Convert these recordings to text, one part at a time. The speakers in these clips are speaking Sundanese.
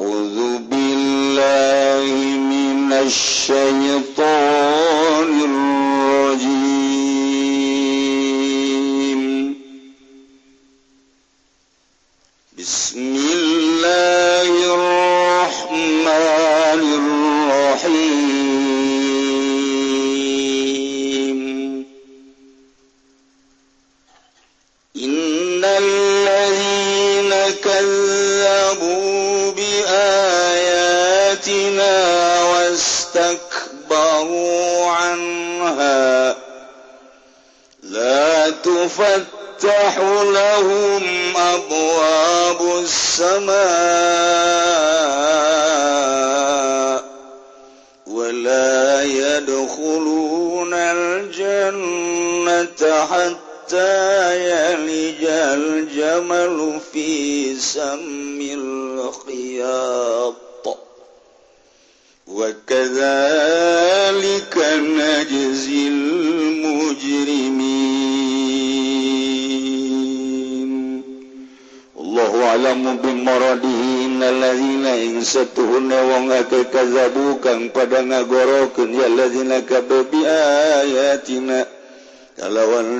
أعوذ بالله من الشيطان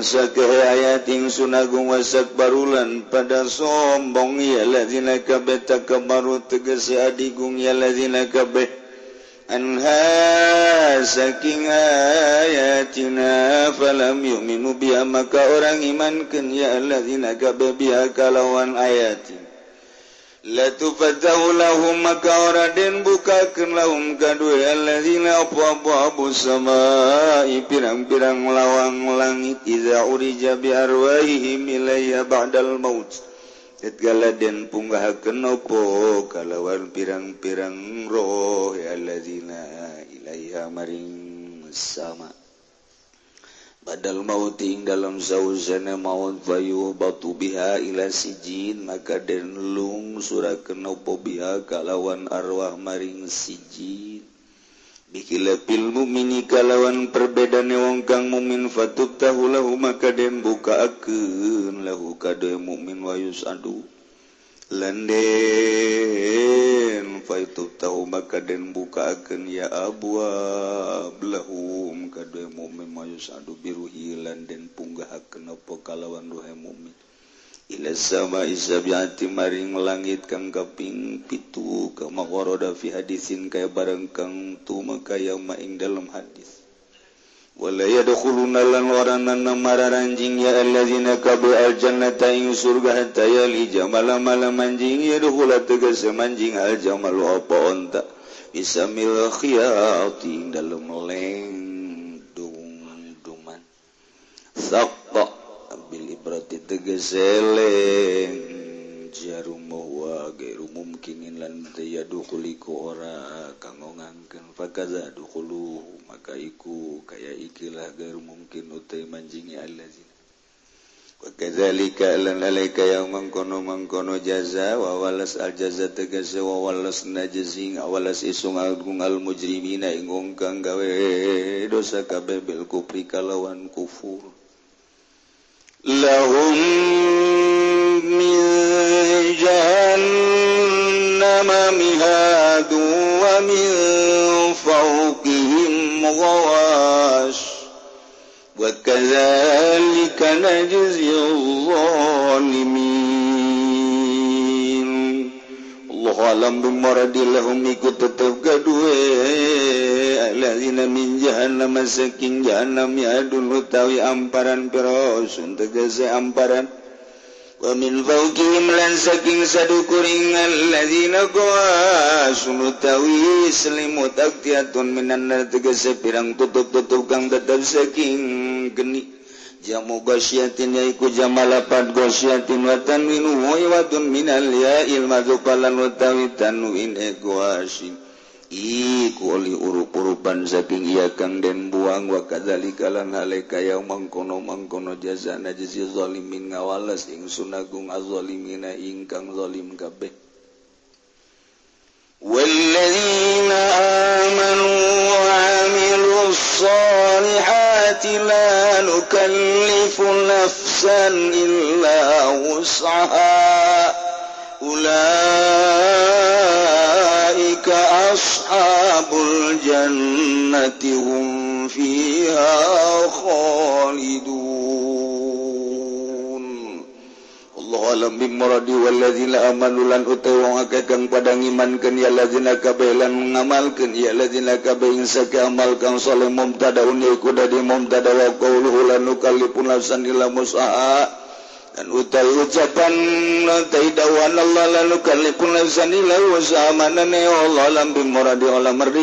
sakehe ayat ing sunagung wasak barulan pada sombong. Ya lazina kabeh takabbaru tegese adigung. Ya lazina kabeh anha saking ayatina falam yu'minu biha. Maka orang imankeun ya lazina kabe biha kalawan ayatin. latufatahulahum maka ora den bukakeun lahum kadue alladzina abwabu samai pirang-pirang lawang langit iza urija bi arwahihim ilayya ba'dal maut. Etgala den punggahakeun apa kalawan pirang-pirang roh alladzina ilayya maring sama' badal mauting dalam sauzana maut bayu batu biha ila sijin maka den lung surakeun biha kalawan arwah maring sijin. Bikila pil mukmini kalawan perbedane wong kang mukmin fatub tahu lahu maka den buka akeun lahu kade mukmin wayus yusadu lenden faitu tahu maka den bukaakeun ya abwa lahum kadue mukmin mayus adu biruhi landen punggahakeun apa kalawan duhe mukmin ila sama isabiati maring langit kang kaping pitu kama waroda fi hadisin kaya barang kang tu maka yang maing dalam hadis. wala yadkhuluna lan warananna mararanjing ya allazina kabu aljannata ing surga hatta yali jamala malam manjing yadkhula tegas manjing al jamal apa onta. Bisa mil khiyati leng dung duman sakta bil ibrati tegeseleng jarum jarumoh wagairu mumkinin lan daya dukuliku ora kanggo ngangken fakaza dukulu maka iku kaya ikilah gairu mumkin utai manjingi allazina. Wakadzalika lan alaika yang mangkono mangkono jaza wa walas al jaza tegese wa walas najzing awalas isung agung al mujrimina ingkang kang gawe dosa kabeh bil kufri kalawan kufur. Lahum من جهنم مهاد ومن فوقهم غواش وكذلك نجزي الظالمين. الله أعلم بمرد لهم ikut tetap kedua alladzina min jahannam saking jahannam yadun utawi amparan pirasun tegese amparan wamin faukihim lan saking sadukur ingal ladzina qawa sumutawi selimut aktiatun minan nar tegese pirang tutup-tutup kang tetep saking geni jamu gosyatin yaiku jama lapan gosyatin wa tanwinu wa watun minal ya ilma dzuqalan wa tawitan win ikwashin asyik kuoli uru-urupan saking iya kang den buang wakadzali kalan haleka yang mangkono mangkono jaza najzi zalimin ngawalas ing sunagung azzalimina ingkang zalim kabeh والذين آمنوا وعملوا الصالحات لا نكلف نفسا إلا وسعها أولئك ashabuljanatihum fiha khalidun Allah alam bimmaradiwaladzina amanulan utawa kang padang imankeun ya ladzina kabelan ngamalkeun ya ladzina kabein saka amalkan saleh mumtadaun yakuda di mumtada wa qauluhu lan nukallipun lafsan ila musa'a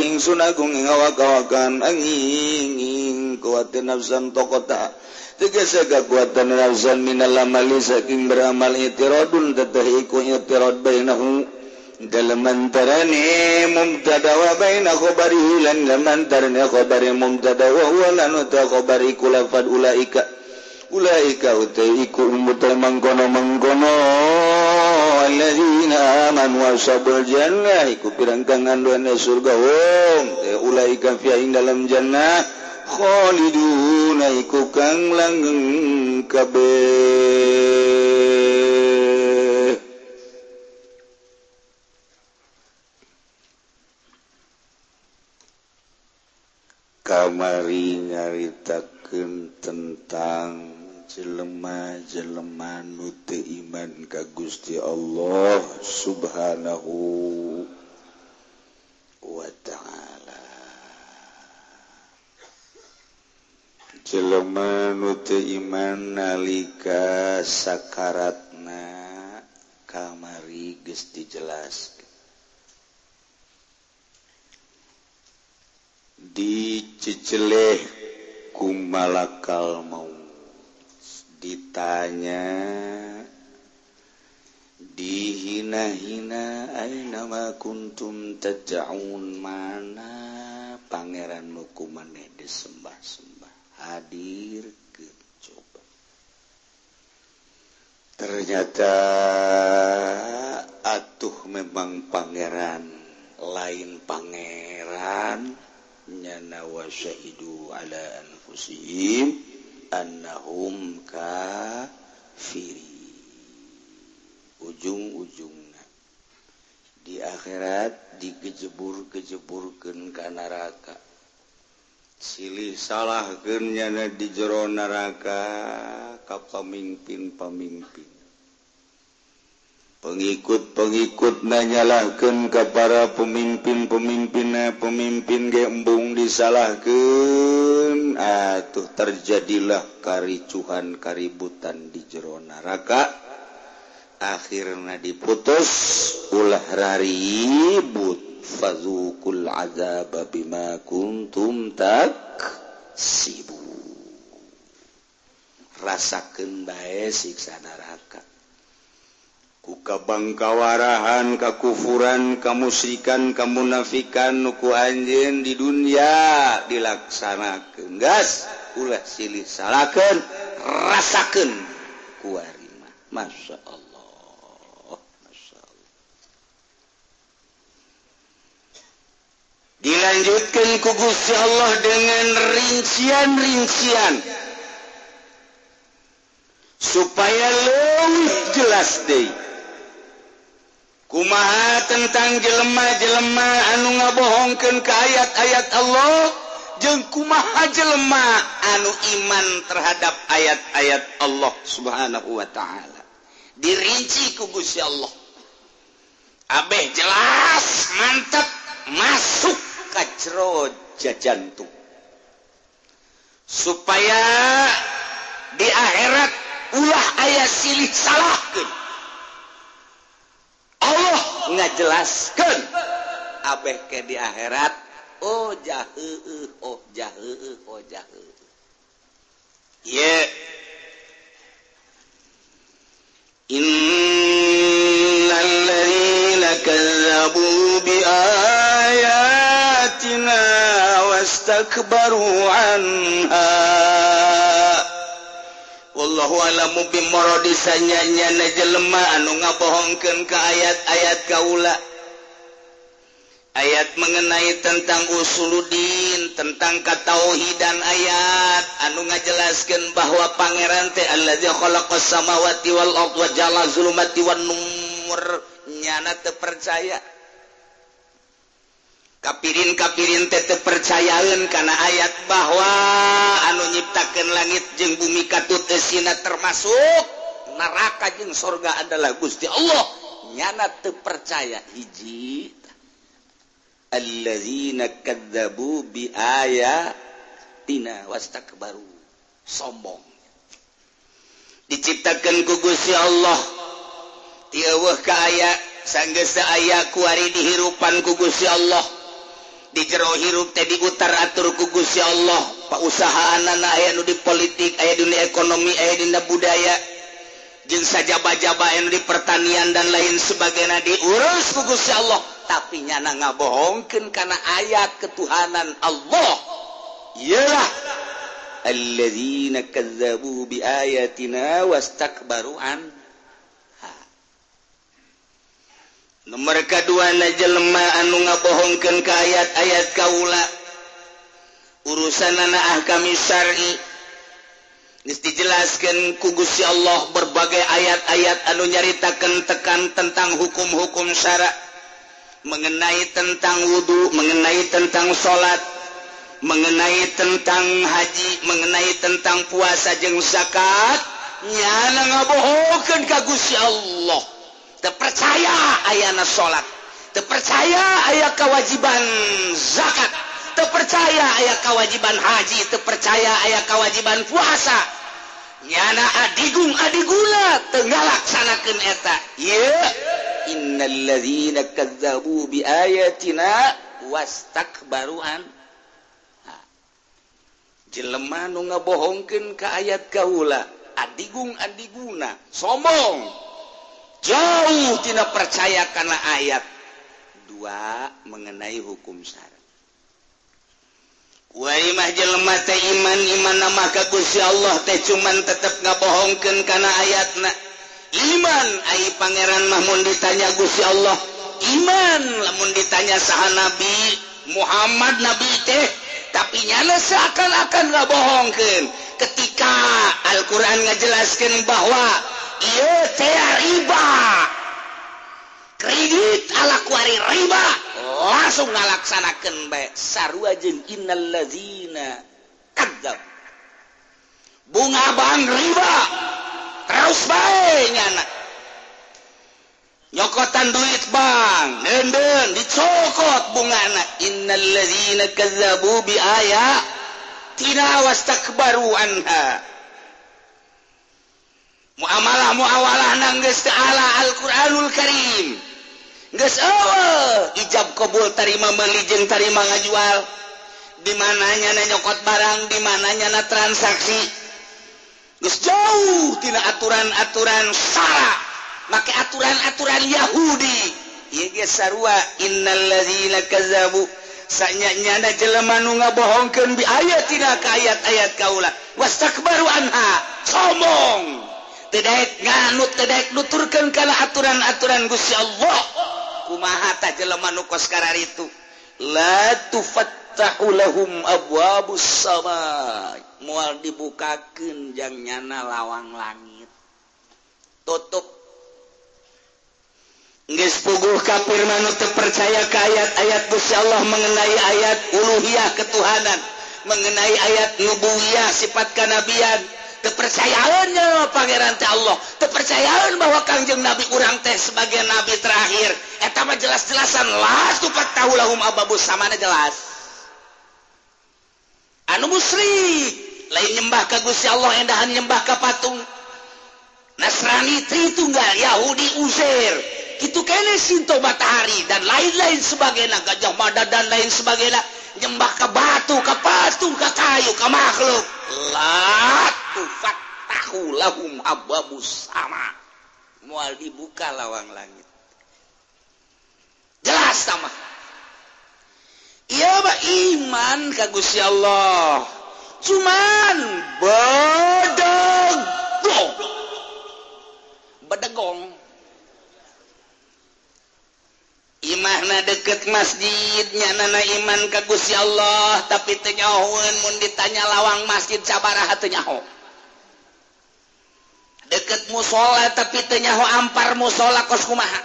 ing sunagung ngawakawakan angin kuatin nafsan tokota tegese kekuatan nafsan minal amali saking beramal itiradun iku itirad bainahu dalam antarane mumtada wa baina khabarihi lan dalam antarane khabari mumtada wa huwa lan ta khabari kulafad ulaika ulaika iku utal mangkono mangkono alladzina amanu wa jannah iku pirangkang anduane surga wong. Eh, ulaika fi dalam jannah. Khaliduna iku kang langgeng kabeh. Kamari nyaritakeun tentang jelemah-jeleman nute iman ka Gusti Allah subhanahu wa ta'ala. Jelemah nute iman nalika sakaratna kamari geus jelas diceceleh kumalakal mau ditanya dihina-hina nama kuntum tajaun mana Pangeran mukumane disembah-sembah hadir ke coba. Ternyata atuh memang pangeran lain pangeran nyana wa ala anfusihim. annahum kafiri ujung-ujungna di akhirat digejebur-kejeburkan ke neraka. Silih salah genya di jero neraka kapamimpin-pamimpin pengikut-pengikut nanyalahkan ke para pemimpin-pemimpinnya pemimpin gembung disalahkan atuh ah, terjadilah karicuhan kaributan di jero neraka. Akhirnya diputus ulah raribut. Fazukul azab bima kuntum tak sibu rasakeun bae siksa neraka. uka bangkawarahan kakufuran kamusrikan kamunafikan nuku anjen di dunia dilaksanakan gas ulah silih salahkan rasakan kuarima masya Allah masya Allah dilanjutkan ku Gusti Allah dengan rincian-rincian. Supaya lebih jelas deh kumaha tentang jelema-jelema anu ngabohongkan ke ayat Allah jeung kumaha jelema anu iman terhadap ayat-ayat Allah subhanahu Wa ta'ala. Dirinci kugus ya Allah. Abeh jelas mantap masuk kacro jajantung. Supaya di akhirat ulah ayat silih salahkan ngajelaskan Abeh ke di akhirat Oh jahe uh, Oh jahe uh, Oh jahe. Ye. Innalladhina kazzabu bi ayatina Wastakbaru anha. Wallahualamubinyanya jelema anu ngabohongkan ke ayat-ayat Kaula. Ayat mengenai tentang usuludin tentang katauhidan ayat. Anu ngajelaskan bahwa Pangeran teh Allahwatiwalmatiwannyana terpercaya kapirin kapirin tete percayaan karena ayat bahwa anu nyiptakan langit jeung bumi katut esina termasuk. Neraka jeung sorga adalah Gusti Allah. Nyana teu percaya hiji. Alladzina kadzabu bi ayatina wastakbaru. Sombong. Diciptakan ku Gusti Allah. Tieuweuh ka aya sanggeus aya kuari dihirupan ku Gusti Allah. di jero hirup teh diutar atur kugus ya Allah. Pak usahaan anak aya nu di politik aya dunia ekonomi aya dina budaya. Jeung sajaba-jaba anu di pertanian dan lain sebagainya diurus kugus ya Allah. Tapi nyana ngabohongkeun kana ayat ketuhanan Allah. Ialah alladzina kazzabu biayatina wastakbaru an. nomor kedua jelema anu ngabohongken ke ayat-ayat Kaula. Urusan nanaah kami Syari. Dijelaskeun kugus ya Allah berbagai ayat-ayat anu nyaritakan tekan tentang hukum-hukum syara mengenai tentang wudhu mengenai tentang salat mengenai tentang haji mengenai tentang puasa jeng zakat. Nyana ngabohongkan kagus ya Allah. terpercaya ayana salat terpercaya aya kewajiban zakat. Terpercaya aya kewajiban haji. Terpercaya aya kewajiban puasa. Nyana Adigung Adigula Tenggalaksanakan eta. Wastakbaruan nah, jelema nu ngabohongkeun ka ayat Kaula Adigung Adiguna sombong. jauh tidak percaya karena ayat. Dua mengenai hukum syarat. Waimah jelema teh iman iman nama kagusi Allah teh cuman tetep ngabohongkan karena ayat nak iman ai pangeran mahmun ditanya gusi Allah. Iman lamun ditanya sah nabi Muhammad nabi teh. Tapi nyana seakan-akan ngabohongkeun. Ketika Al-Quran ngejelaskan bahwa riba. Kredit alakuari riba. Langsung ngalaksanakan baik jeung innal ladzina kadzab bunga bang riba. Terus bae nyana. Nyokotan duit bang. Denden dicokot bungana. Innal ladzina kadzabu bi ayatina wastakbaru anha. muamalah muawalah ala taala Alquranul Karim. Awal ijab kabul tarima melijeng tarima ngajual. Dimananya na nyokot barang di mananya na transaksi. Gus jauh tina aturan-aturan Sara. Make aturan-aturan Yahudi. Innanya jelemanga bohongkan bi ayat tina ayat-ayat Kaula. Was anha. Sombong. nuturkan kalau aturan-aturan Guya Allah. Kumahata jeleman nukos karar itu? Latufattahulahum abwabus sama mual dibukakan jang nyana lawang langit. Tutup. Nges puguh kapir manut terpercaya ke ayat-ayat Gusti Allah mengenai ayat uluhiyah ketuhanan, mengenai ayat nubuwiyah sifat kanabian, kepercayaannya Pangeran Allah. Kepercayaan bahwa Kangjeng Nabi kurang teh sebagai nabi terakhir. Etama jelas-jelasan. Las tupat tahu lahum ababus samana jelas? Anu musyrik. Lain nyembah ke Gusti Allah endahan nyembah ke patung. Nasrani Tritunggal Yahudi Uzair. Itu kene Sinto Matahari dan lain-lain sebagainya Gajah Mada dan lain sebagainya. Nyembah ke batu ke patung ke kayu ke makhluk. lahum abu sama. Mual dibuka lawang langit. Jelas sama. Iya Pak iman kagusya Allah. Cuman bedegong. Bedegong. Imahna deket masjidnya nana iman kagusi Allah tapi tenyaun mun ditanya lawang masjid sabaraha tenyaho deket musola tapi tenyaho ampar musola kos kumaha.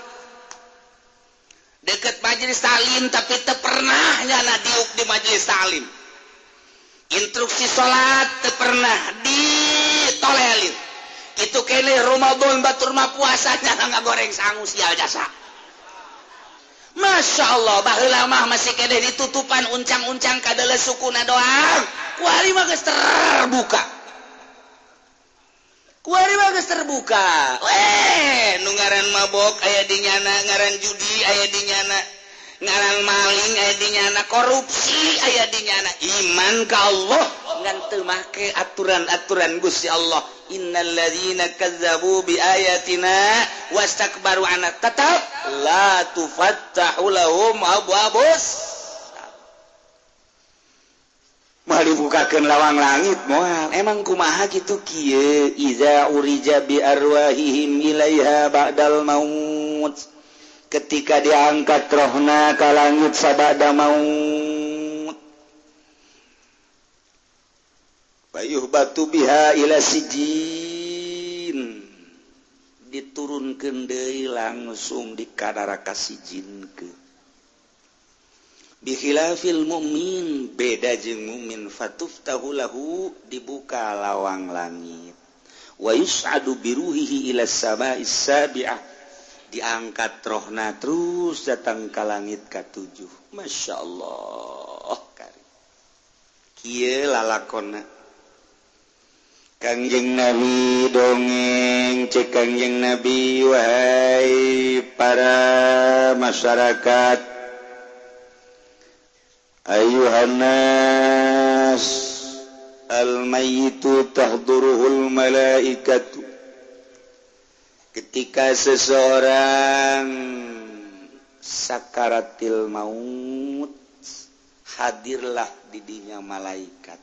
Deket majelis salim tapi te pernah nyana diuk di majelis salim instruksi salat te pernah ditolelin. Itu kene Ramadan batur mah puasanya nggak goreng sangu sial jasa. Masya Allah bahlama masih ke ditutupan uncang-uncang kadele sukuna doang. Kuari bagus terbuka. Kuari bagus terbuka. Weh nu ngaran mabok aya dinyana ngaran judi aya dinyana ngarang maling aya dinyana korupsi aya dinyana iman ka Allah. Ngan teu make aturan-aturan Gusti Allah. Innal ladzina kazzabu bi ayatina wastakbaru an tetap la tufattahu lahum abwabus. Mah dibukakeun lawang langit moal. Emang kumaha kitu kieu iza urija bi arwahihim ilaiha ba'dal maut. ketika diangkat rohna ka langit sabada maut. Payuh batu biha ila sijin. Diturunkan deui langsung di kadaraka sijin ke. Bikhilafil mu'min beda jeung mu'min. Fatuftahu lahu dibuka lawang langit. Wa yus'adu biruhihi ila sama'is sabi'ah. diangkat rohna terus datang ke langit ketujuh Masya Allah. Kia lalakona. Kangjeng Nabi dongeng cek Kangjeng Nabi wahai para masyarakat. Ayuhanas Al-mayitu tahduruhul malaikatu. Ketika seseorang sakaratil maut hadirlah didinya malaikat.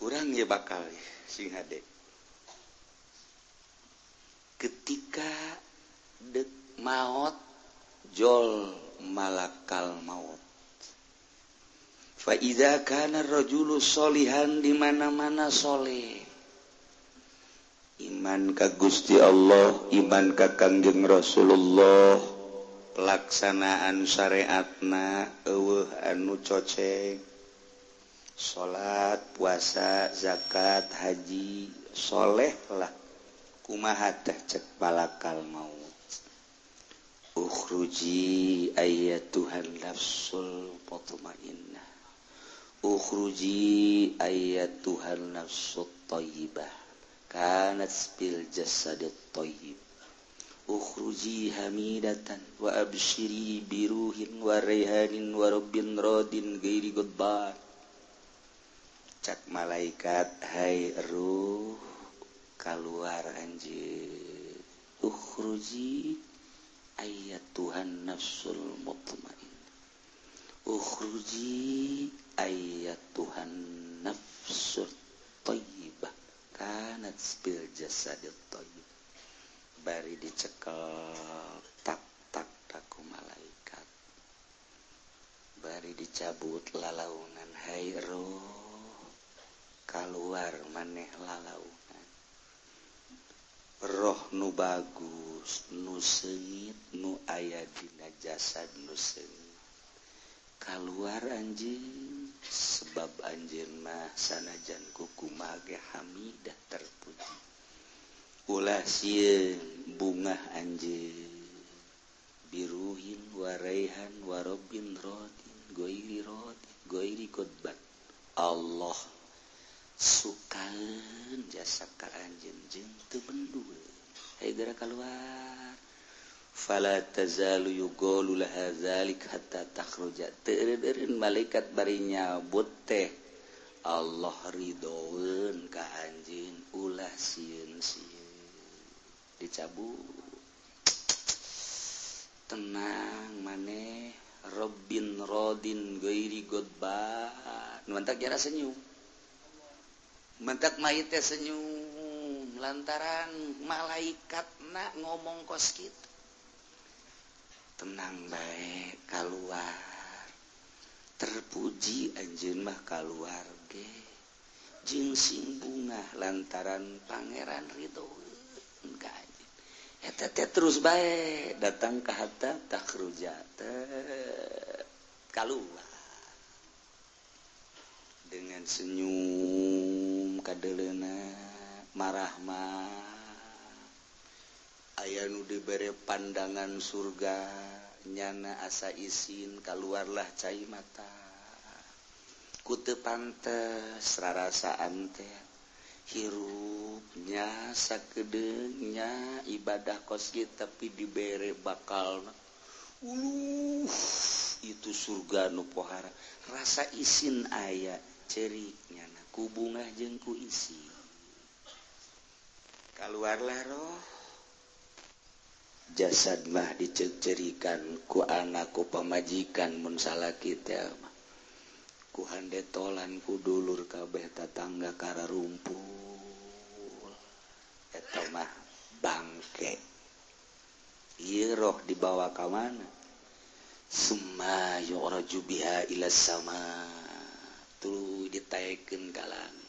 Orang ya bakal sih hade. Ketika dek maut jol malakal maut. Faidah kana rojulu solihan di mana mana soleh iman ka Gusti Allah iman ka Kangjeng Rasulullah pelaksanaan syariatna eueuh anu coceng. Salat puasa zakat haji solehlah. Kumaha teh cek balakal mau ukhruji ayatuhan nafsul mutmainnah ukhruji ayatuhan nafsut thayyibah kanat fil jasadit thayyib ukhruji hamidatan wa abshiri biruhin wa raihanin wa rabbin radin ghairi godbar cak malaikat hai ruh keluar anjir. Ukhruji ayat Tuhan nafsul mutmain. Ukhruji ayat Tuhan nafsul thayyib kanatbil jasadil toyib. Bari dicekel tak tak taku malaikat. Bari dicabut lalaungan hairo keluar maneh lalaungan roh nu bagus nu sengit nu aya dina jasad nu sengit. Keluar anjing. sebab Anjirmah sanajan kukumage Hamidah terpuji. Ulah sieun bunga Anjir biruhin waraihan warobin rodin goiri rodin goiri khotbat Allah suka jasa ka anjing jeng teu bendul hayu gara keluar. fala tazalu yuqalu laha zalik hatta takhruja teureun malaikat bari nyabut teh. Allah ridoeun ka anjeun ulah sieun sieun. Dicabut. Tenang maneh. Robin Rodin Goiri Godba. Nuantak jara senyum. Mentak mayit teh senyum. Lantaran malaikat nak ngomong kos kita tenang baik. Keluar. Terpuji Anjmah keluarga jingsing bunga lantaran Pangeran Ridho terus baik datang ke harta takruja keluar. Dengan senyum kadelena marahmah aya nu diberre pandangan surga nyana asa izin keluarlah cair mata. Kute pantes rarasaan teh hirupnya sakedenya ibadah koski tapi diberre bakal uh itu surga nupohara rasa izin ayat ceriknya naku bunga jengku isi. Keluarlah roh. jasad mah dicecerikan ku anakku pemajikan munsala kita tolan ku dulur kabeh tatangga kara rumpul. Eta mah bangke. Roh dibawa ka mana? Summa yu'raju biha ila sama. Tuluy ditaekeun kalang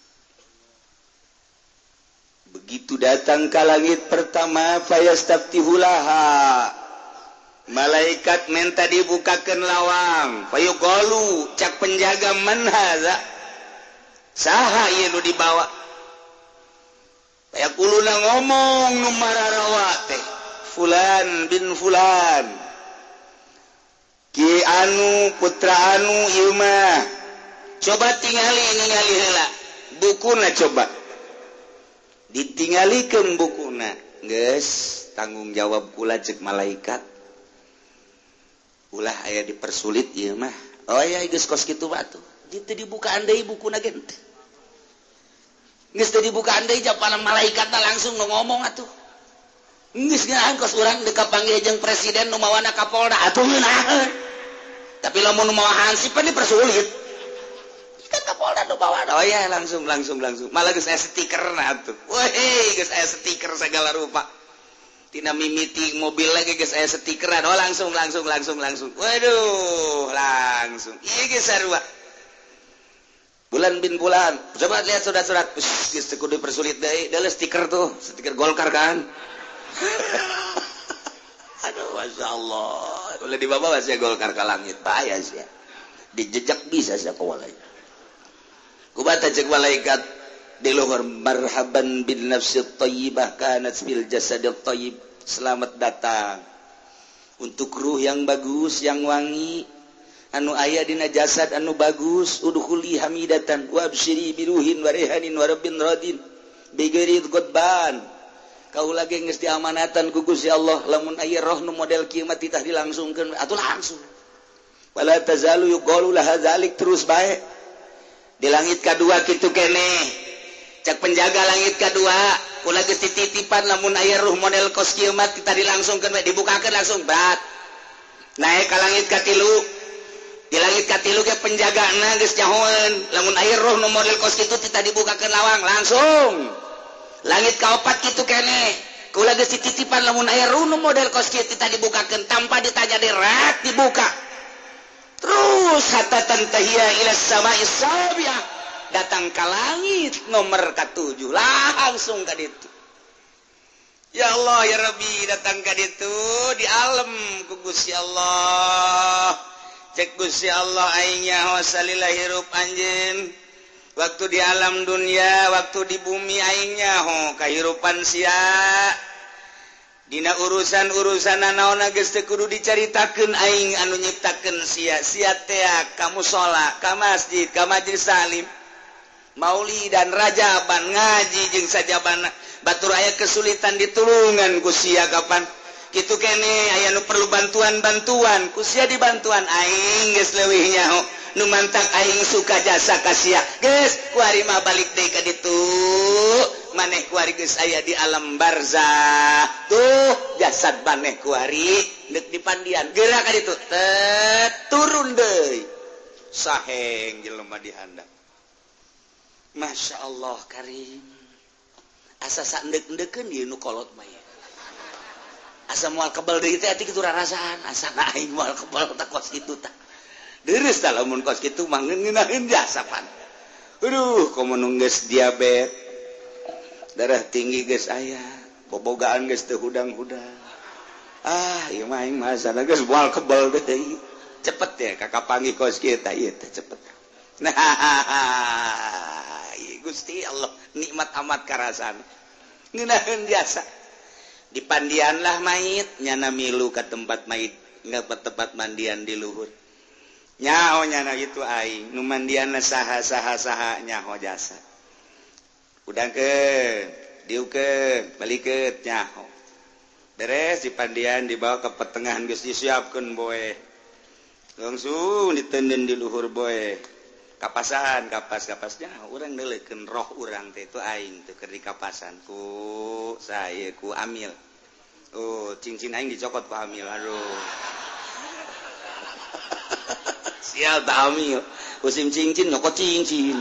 begitu datang ke langit pertama payastaptiulaha malaikat menta dibukakan lawang. Payu golu cak penjaga manhaza saha ieu nu dibawa? Payakuluna ngomong nu mararawa teh fulan bin fulan. Ki anu putra anu ieu mah. Coba tingali ningali heula. Bukuna coba. ditinggalikan bukuna. Guys tanggung jawab pula cek malaikat. Ulah aya dipersulit ya mah. Oh ya guys kos gitu batu itu dibuka andai buku nagent Nges tadi andai japanan malaikat langsung ngomong atuh. Nges ngarahan kos urang dekat panggil jeung presiden nu mawana kapolda. Atuh Tapi lamun mau hansip kan dipersulit. Bawa ya langsung langsung langsung. Malah saya stiker tuh. Saya stiker segala rupa. Tina mimiti mobil lagi guys saya stiker oh langsung langsung langsung langsung. Waduh langsung. Iya sarua bulan bin bulan. Coba lihat surat-surat. Geus kudu dipersulit deh. Ada stiker tuh. Stiker golkar kan? Aduh masya Allah. Boleh dibawa saya golkar ke langit? Payah sih dijejak bisa kubata cek malaikat di luhur marhaban bin nafsi thayyibah kanat bil jasadil thayyib selamat datang. Untuk ruh yang bagus yang wangi anu ayah dina jasad anu bagus udkhuli hamidatan wa biruhin warihanin warabin wa rabbin radin. Bigirid qutban kau lagi geus diamanatan ku Gusti Allah lamun aya roh nu model kieu titah dilangsungkan atuh langsung. Wala tazalu yuqalu laha zalik terus baik di langit kedua gitu kene. Cek penjaga langit kedua. Geus dititipan namun air ruh model kos kiamat kita dilangsungkan dibukakan langsung bat. Naik ke langit katilu. Di langit katilu ke penjaga nangis jahon lamun air ruh nu model kos itu kita dibukakan lawang langsung. Langit kaopat gitu kene. Kula getititipan lamun air ruh nu model kos kita dibukakan tanpa ditanya dirak dibuka. terus datang ke langit nomorkat 7 langsung tadi itu ya Allah ya Rabbi datang ke itu di alam kugus ya Allah. Cekus ya Allah ainya wasalilah hirup anjin. Waktu di alam dunia waktu di bumi ainya ho kehidupan sia. Dina urusan-urusan naon nageste kudu diceritakan aing anu nyiptakan sia-sia teh kamu salat ka masjid ka majelis Salim. Mauli dan rajaban ngaji jeung sajaban batur aya kesulitan ditulungan kusia kapan. Kitu kene aya nu perlu bantuan-bantuan kusia dibantuan aing geus leuwih nyaho. numantak aing suka jasa kasih guys kuarima balik deh ke itu maneh kuari geus aya di alam barzah tuh jasad maneh kuari deuk di pandian geura ka ditu. Turun deui. Saheng jelema di handap Masya Allah karim. Asa sandek-endekeun ieu nu kolot mah asa moal kebal deui teh atuh kitu rarasaan. Asa aing moal kebal takos kitu tah. deres lamun kos gitu mah ngeunaheun jasapan aduh komunung geus diabet darah tinggi geus aya bobogaan geus teu hudang-hudang. Ah ieu mah aing mah sana geus moal kebel deui cepet ya kakak panggil kos kita ieu teh cepet. Nah Gusti Allah nikmat amat karasan. Ngeunaheun jasa. Dipandianlah mait nyana milu ke tempat mait nggak tempat mandian di luhur. nyahonyana itu aing nu numandiana saha saha saha nyaho jasa. Udang ke diu ke balik ke nyaho. Beres di pandian dibawa ke pertengahan geus disiapkeun boe. Langsung ditenden di luhur boe. Kapasan kapas kapas orang urang neuleukeun roh urang teh itu aing teu keur di kapasan ku saya ku amil. Oh cincin aing dicokot ku amil aduh. sial tamil oh. musim cincin noko cincin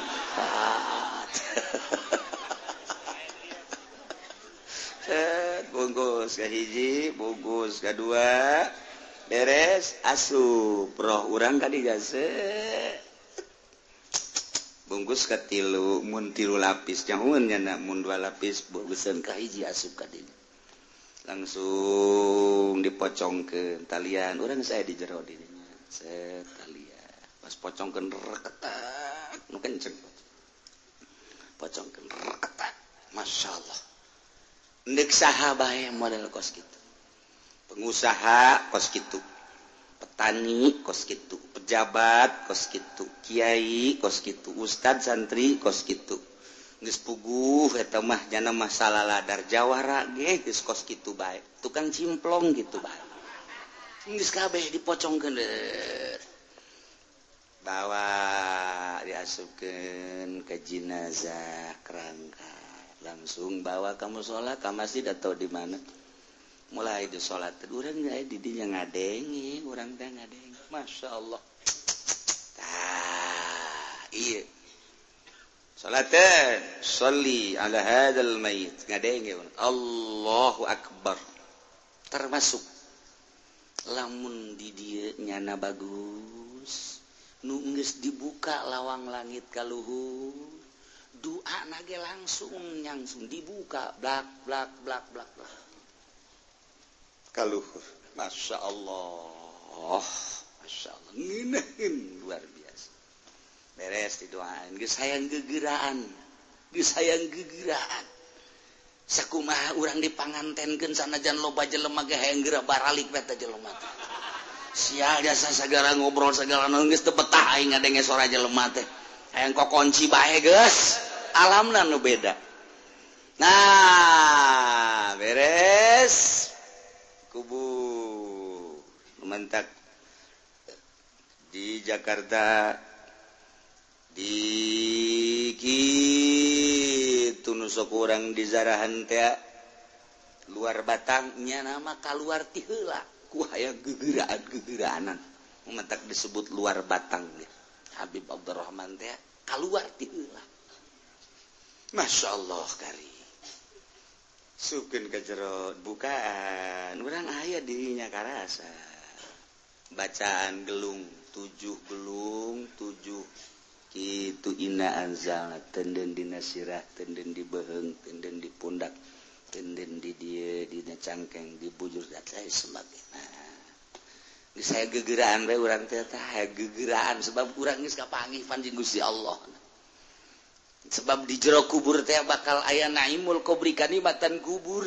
bungkus ke hiji bungkus kedua beres asup roh urang tadi jase bungkus ketilu mun tilu lapis. Jangannya nak mun dua lapis bungkusan ke hiji asup kadinya langsung dipocong ke talian. Orang saya di jero dini pas pocong kenceng. Pocong Masya Allah sahabat model kos gitu pengusaha kos gitu petani kos gitu pejabat kos gitu Kyai kos gitu ustad santri kos gitu pugu mah jana masalah ladar Jawara ge kos gitu baik tukang cimplong gitu baik kabeh dipocong bawa diasupkan ke jenazah kerangka. Langsung bawa kamu salat kamu masih atau di mana? Mulai di salat orang nggak eh, didinya ngadengi orang teh ngadengi. Masya Allah. Ah iya. Salatan sholli ala hadal mayit. Ngadengi. Allahu akbar. Termasuk. lamun di dia nyana bagus nungges dibuka lawang langit kaluhur doa nage langsung langsung dibuka blak blak blak blak blak. Kaluhur. Masya Allah. Masya Allah. Nginahin. luar biasa. Beres didoain. Geus hayang gegeraan geus hayang gegeraan sakumaha urang dipangantenkeun sanajan loba jelema ge henggeur baralik eta jelema. Sial jasa segala ngobrol segala naon geus teu betah aing ngadenge sora jelema teh. Hayang kokonci bae geus. Alamna nu beda. Nah beres. Kubu. Mentak di Jakarta. Di Ki. gitu nusok kurang dizarahan tea luar batangnya nama keluar tila kuaya gegeraan gegeraanan. Memetak disebut luar batangnya Habib Abdurrahman teh keluar tihela Masya Allah kari. Sukin kejerot bukaan orang ayah dirinya karasa. Bacaan gelung tujuh gelung tujuh itu inaanzal tenden di nasirah tenden di beheng tenden di pundak tenden di dia di cangkeng di bujur dan lain sebagainya saya gegeraan bae urang teh gegeraan sebab urang geus kapanggih panjang Gusti Allah sebab di jero kubur teh bakal aya naimul kubri kanikmatan kubur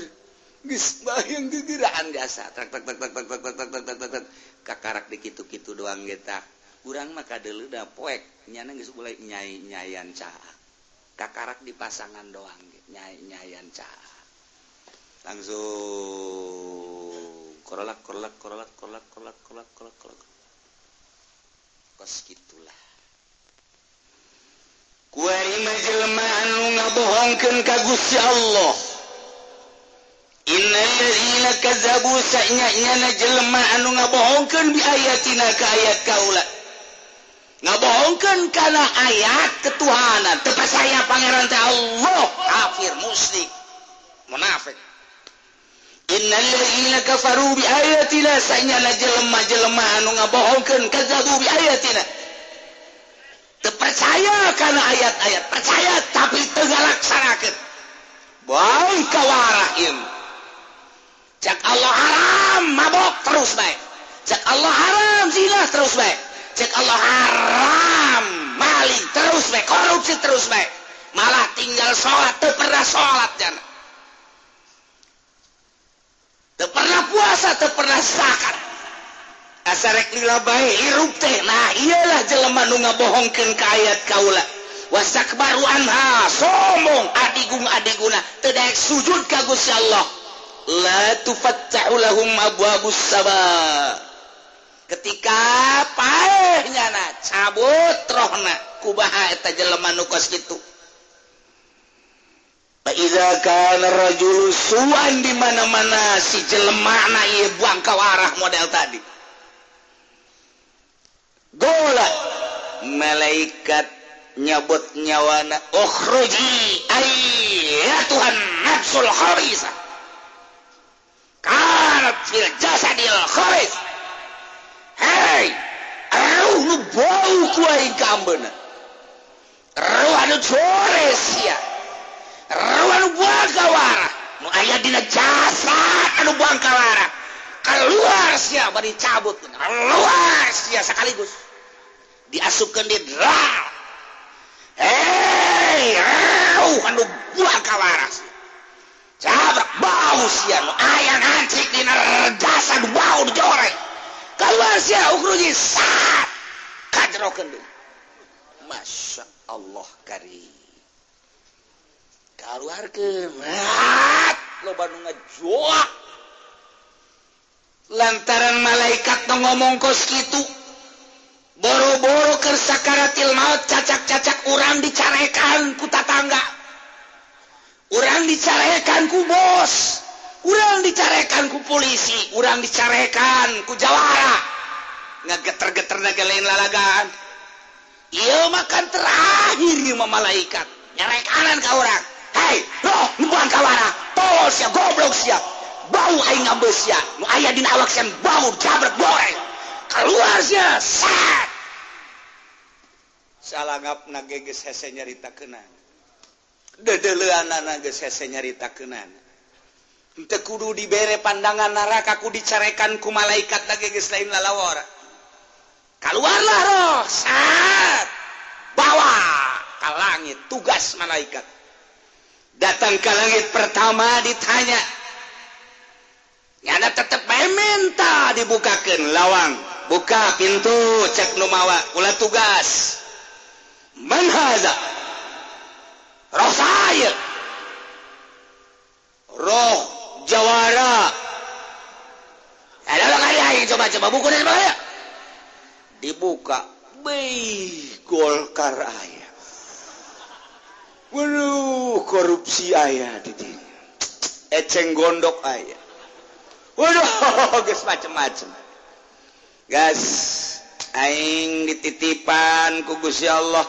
geus bayang gegeraan biasa tak tak tak tak tak tak tak tak tak tak kakarak di kitu-kitu doang getak kurang maka deluda poek. Nyana nggak mulai nyai nyayan caa kakarak di pasangan doang nyai nyayan caa langsung korolak korolak korolak korolak korolak korolak korolak korolak. Kos gitulah. Kuari majelma anu ngabohongkeun ka Gusti Allah. Innalladzina kazzabu sa'nya nyana jelema anu ngabohongkeun bi ayatina ka ayat kaula. bohongkan karena ayat ketuhanan. Tepat saya Pangeran Allah. Kafir muslim munafik bohongkan percaya karena ayat-ayat. Percaya tapi tegalaksanakan baik kawarain cek Allah haram mabok terus baik cek Allah haram zina terus baik cek Allah haram. Maling terus baik korupsi terus baik malah tinggal sholat. Teu pernah sholat jana teu pernah puasa teu pernah zakat. Asarek lila baik hirup teh. Nah iyalah jelema nu ngabohongkeun ka ayat kaula. Wasakbaru anha sombong adigung adiguna teu daek sujud ka Gusti Allah. La tufattahu lahum abwabus sabar ketika panyana cabut rohna kubaha eta jelema nu kos kitu Iza kana rajul suan di mana-mana si jelema na ieu buang kawarah model tadi. Gola malaikat nyabut nyawana ukhruji ai ya tuhan nafsul kharisa. Kanat fil jasadil kharis. Hey, nu bau kuai kambeuna. Roa anu cores ya. Roa nu bangkawara. Nu aya dina jasa anu bangkawara. Keluar sia bari cabut. Keluar sia sekaligus. Diasupkeun di dral. E hey, roa anu bangkawara. Cabak bau sia nu aya ngancik dina jasa bau dicorek. Masya Allah kari keluar loba nu ngajoak lantaran malaikat nu ngomong kos kitu boro-boro kersakaratil maut cacak-cacak orang dicarekan ku tatangga. Orang dicarekan ku bos. urang dicarekan ku polisi urang dicarekan ku Jawara. Ngageter-geter naga lain lalagaan. Iya makan terakhir Ima malaikat. Nyerek kanan ke orang Hei lo nubuan kawara tol sia goblok sia. Bau aing ngambil sia. Nu aya dina awak siap bau jabret boy. Keluar sia set. Salangap na geges hese nyarita kenan dedelean na geus hese nyarita keunan kudu diberre pandangan narakaku dicarekan ku malaikat lagi lain lalawara keluarlah roh saat. Bawa ke langit tugas malaikat. Datang ke langit pertama ditanya. Nyada tetap mementa dibukakan lawang. Buka pintu cek numawa ulah tugas. Manhaza roh saya roh jawara. Coba-coba buku dibuka. Golkar aya Waduh korupsi ayah di eceng gondok ayah Waduh guys macem-macem. Guys aing dititipan ku Gusti Allah.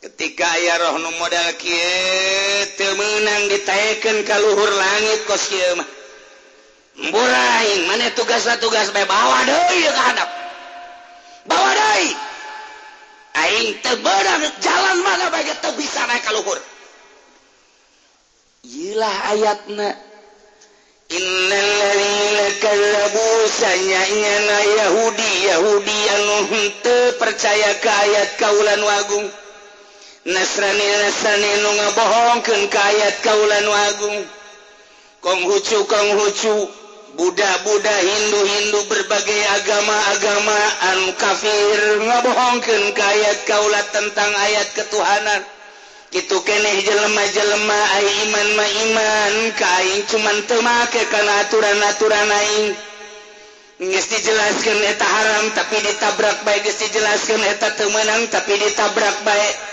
Ketika aya roh nu modal kieu teu meunang ditaekeun ka luhur langit kos kieu mah. Embur aing mane tugas-tugas bae bawa deui ka hadap. Bawa deui. Aing teu beunang jalan mana bae teu bisa naik ka luhur. Iyalah ayatna Innalladzina kallabu sanyana Yahudi Yahudi anu percaya ka ayat kaulan wagung nasrani nasrani nu ngabohongkeun ka ayat kaulan nu agung kong hucu kong hucu budak-budak Hindu-Hindu berbagai agama-agama anu kafir ngabohongkeun ka ayat kaula tentang ayat ketuhanan. Itu keneh jelema-jelema ai iman ma iman kain aing cuman teu make kana aturan-aturan aing. Geus dijelaskeun eta haram tapi ditabrak bae geus dijelaskeun eta teu meunang tapi ditabrak bae.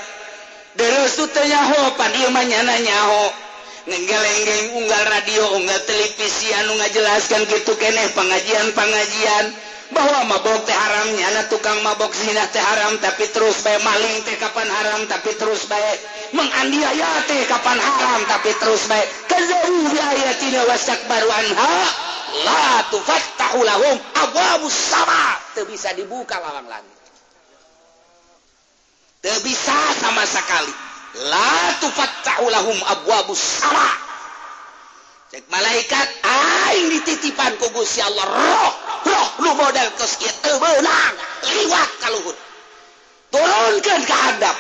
pannya nanyahogeleng unggal radio unggal televisi anu ngajelaskan gitu keneh pengajian pengajian bahwa mabok teh haram nyana tukang mabok zina teh haram tapi terus bae maling teh kapan haram tapi terus bae menganiaya teh kapan haram tapi terus bae kazawu bi ayatina wastakbaru anha la tufattahu lahum abwabus sama teu bisa dibuka lawang langit teu bisa sama sekali. La tufattahu lahum abwabus sama. Cek malaikat aing dititipan ku Gusti Allah. Roh roh lu model tos kieu teu beunang liwat ka luhur. Turunkeun ka handap.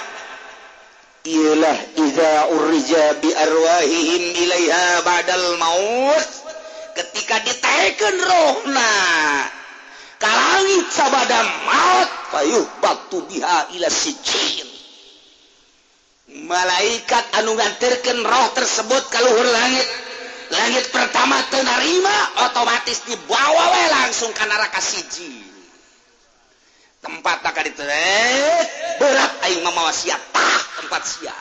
Ialah idza urja bi arwahihim ilaiha ba'dal maut. Ketika ditaekeun rohna ka langit sabada maut payuh waktu biha ila sijin malaikat anu nganterkeun roh tersebut ka luhur langit. Langit pertama teu narima otomatis dibawa we langsung ka neraka siji tempat tak ditu eh, berat aing mamawa sia tah tempat sia.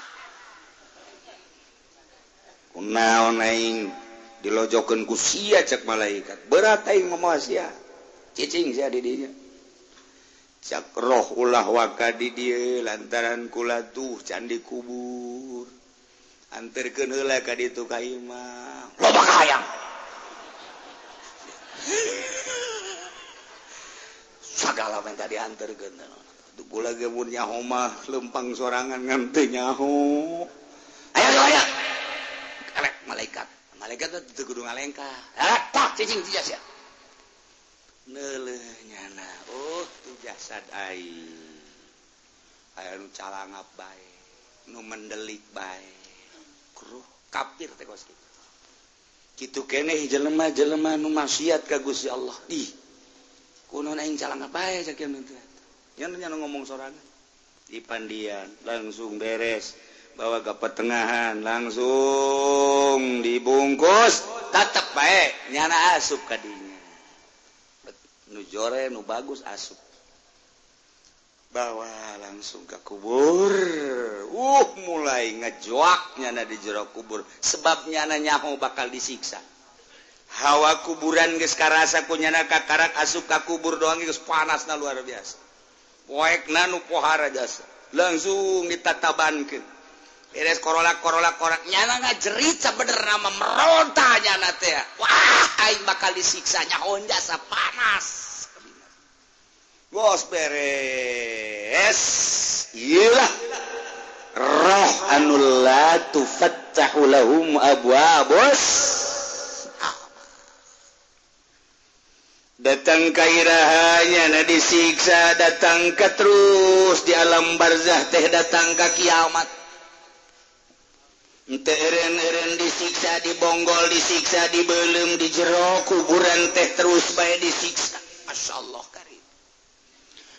Kunaon aing dilojokeun ku sia cek malaikat berat aing mamawa sia. cicing saya di dinya cak roh ulah waka di dia lantaran kula tuh candi kubur. Antar kenela ka ditu ka imam loba kahayang. Segala minta diantar gendan tuh pula gemurnya homah lempang sorangan nganti nyaho. Ayo ayo ayo malaikat. Malaikat tuh gedung alengka ah tak cicing tidak siapa nelenyana. Oh jasad calangap baik nu mendelik baik kru kafir teh kos kita gitu kene jelema jelema nu maksiat ka Gusti Allah. Ih kuno aing calangap baik sakieu teh nya nu ngomong sorangan. Di pandian langsung beres. Bawa ke pertengahan langsung dibungkus. Tetap baik nyana asup kadinya nujore nu bagus asup. Bawa langsung ke kubur. Uh mulai ngejoaknya na di jero kubur. Sebabnya na nyaho bakal disiksa. Hawa kuburan geus karasa kunyana kakarak asup ka kubur doang geus panas na luar biasa. Poekna nu pohara jasa. Langsung ditatabankeun. Beres korola korola korak nyana ngajerit sabener nama meronta nyana teh. Wah aing bakal disiksa. Nyaho jasa panas. bos beres Ilah roh anula tufattahulahum abwa bos datang kairahanya na disiksa datang ke terus di alam barzah teh datang ke kiamat. Eren-eren disiksa dibonggol disiksa dibelum di jero kuburan teh terus baik disiksa. Masya Allah.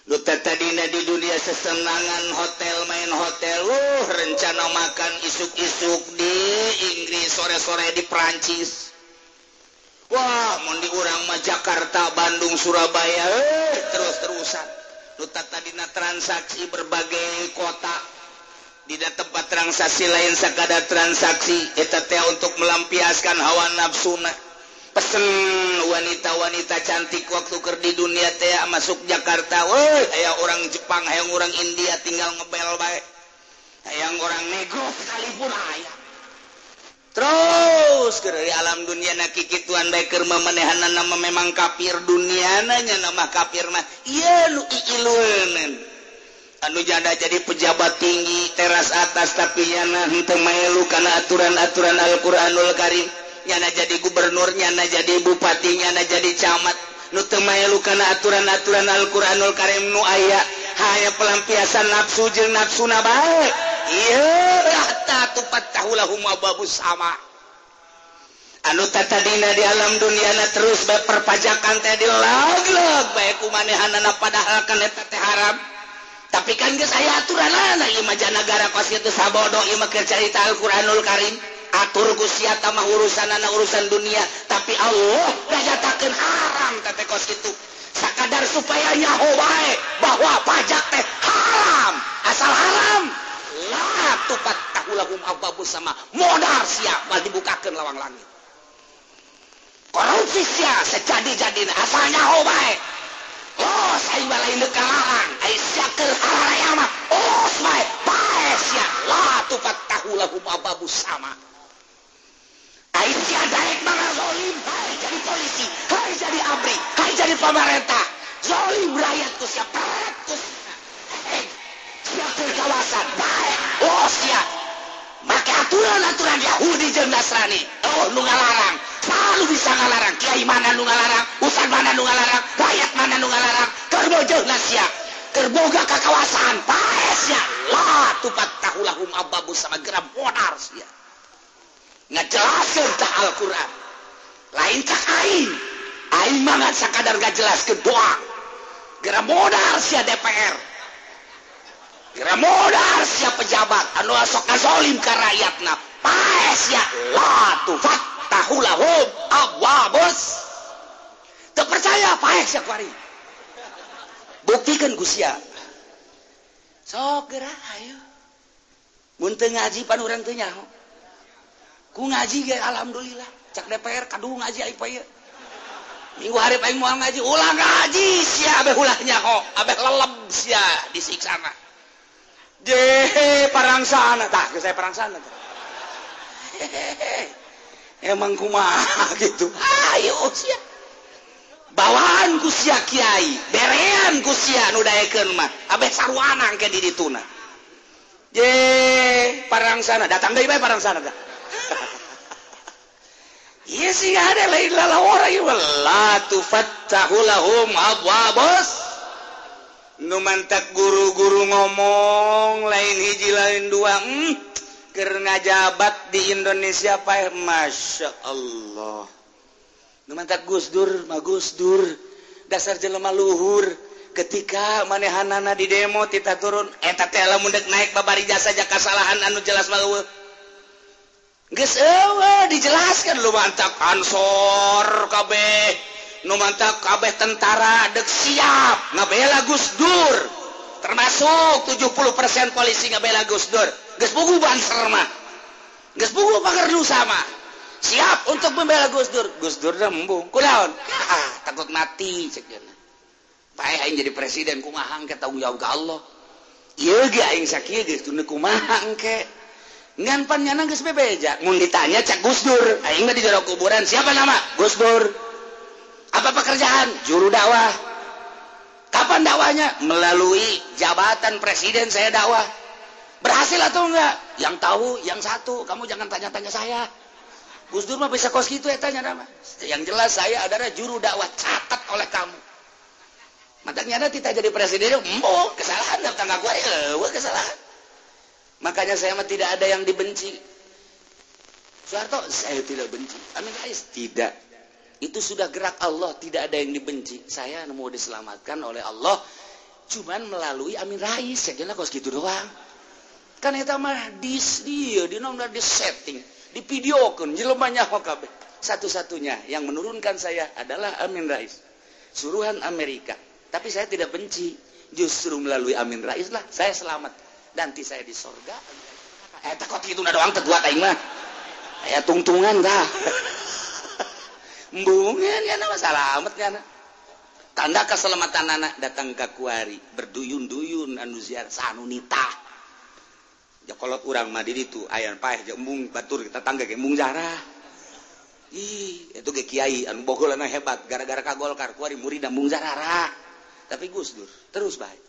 Duta di dunia sesenangan hotel main hotel. Uh rencana makan isuk-isuk di Inggris sore-sore di Prancis Wah mau diurang mah Jakarta Bandung Surabaya. Eh, terus-terusan. Duta tadidina transaksi berbagai kota. Tidak tempat transaksi lain sekadar transaksi. Eta untuk melampiaskan hawa nafsu nah pesen wanita-wanita cantik waktu ker di dunia teh masuk Jakarta woi aya orang Jepang yang orang India tinggal ngebel baik yang orang nego sekalipun ayah terus ke dari alam dunia kikituan kituan baker memenehan nama memang kafir dunia nanya nama kafir mah iya lu iilunen anu janda jadi pejabat tinggi teras atas tapi yana henteu melu kana aturan-aturan Al-Qur'anul Karim. nyana jadi gubernur nyana jadi bupati nyana jadi camat. Nutemmaylukana aturan-aturan Al-Qur'anul Karim nu aya hanya pelampiasan nafsu jeng nafsu na baik sama. Anu tata dina di alam dunia na terus baik perpajakan teh di lag-lag baik kumanehanana padahal kan eta teh haram. Tapi kan geus saya aturan anak ieu negara kos itu sabodo ieu mah cerita Al-Qur'anul Karim. atur Gusiamah urusan anak urusan dunia tapi Allah nyatakan haram kata kos itu. Sekadar supayanya Hawaii bahwa pajak teh haram. Asal haram. Lah tupat takulahum ababus sama modal siap mal dibukakan lawang langit. Korupsi siap sejadi-jadinya asalnya Hawaii oh saya balai nekalahan saya siakir arayama oh saya baik siap. Lah tupat takulahum ababus sama. Lain tiada rek malah zolim. Hai jadi polisi, hai jadi abri, hai jadi pemerintah. Zolim rakyatku siap, rakyatku eh, siap kawasan. Baik, oh siap. Maka aturan-aturan Yahudi jeung Nasrani. Oh, nu ngalarang. Selalu bisa ngalarang. Kiai mana nu ngalarang, usan mana nu ngalarang, rakyat mana nu ngalarang. Kerbo jeung Nasya. Kerboga ka kawasan. Baik sia. La tupat tahulahum ababu sama geram modar sia. ngejelaskan tak Al-Quran. Lain tak aing. Aing mangat sakadar gak jelas ke doa. Gara modal sia DPR gara modal sia pejabat. Anu sok ngazolim ka rakyatna. Paes ya la tufat tahulahum abwabus. Terpercaya paes ya kuari. Buktikan gusia sok gerak ayo. Muntah ngaji pan urang teu nyaho. ku ngaji ge alhamdulillah. Cek DPR kadung ngaji aing paye minggu hari aing moal ngaji ulah ngaji sia abeh ulahnya kok abeh lelem sia disiksa mah deh parangsana tah saya parangsana tah. Emang kumaha gitu? Ayo sia. Bawaan ku sia kiai. Berean ku sia nu daekeun mah. Abeh sarwana engke di dituna. Ye parangsana. Datang deui bae parangsana tah. Yes, ada lain lalawara wala tufattahu lahum abwabus. Nu mantak guru-guru ngomong lain hiji lain dua. Hmm, karena jabat di Indonesia paeh Masya Allah. Nu mantak Gus Dur, mah Gus Dur. Dasar jelema luhur ketika manehanana di demo kita turun eta teh lamun naik babari jasa jaka kesalahan anu jelas bae dijelaskan lu mantap. Ansor kabeh. nu mantap kabeh tentara dek siap ngabela Gus Dur. Termasuk 70% polisi ngabela Gus Dur. Geus buku banser mah. Geus buku pangerdu sama siap untuk membela Gus Dur. Gus Dur rembung kulaon. Ah, takut mati cek pae aing jadi presiden kumaha engke tanggung jawab ka Allah? Ieu ge aing sakieu geus kumaha engke ngan pan nyana geus bebeja. Mun ditanya cek Gus Dur. Aing di jero kuburan. Siapa nama? Gus Dur. Apa pekerjaan? Juru dakwah. Kapan dakwahnya? Melalui jabatan presiden saya dakwah. Berhasil atau enggak? Yang tahu yang satu. Kamu jangan tanya-tanya saya. Gus Dur mah bisa kos gitu ya tanya nama. Yang jelas saya adalah juru dakwah. Catat oleh kamu. Matanya ada kita jadi presiden, mau kesalahan datang aku ya, kesalahan. Makanya saya mah tidak ada yang dibenci. Soeharto, saya tidak benci. Amin Rais, tidak. Itu sudah gerak Allah, tidak ada yang dibenci. Saya mau diselamatkan oleh Allah, cuman melalui Amin Rais. Saya kira kos gitu doang. Kan itu mah dis dia, di nomor di setting di video kan hokabe satu-satunya yang menurunkan saya adalah Amin Rais suruhan Amerika tapi saya tidak benci justru melalui Amin Rais lah saya selamat nanti saya di surga eh takut itu doang teguat aing mah? Aya tungtungan dah embungan ya nama salamet kana tanda keselamatan anak datang ke kuari berduyun-duyun anu ziarah sanunita ya kalau urang mah di ditu aya paeh embung batur kita tangga ge embung zarah Ih, itu ke Kiai anu bogolana hebat gara-gara kagolkar kuari murid Bung Tapi Gus Dur terus baik.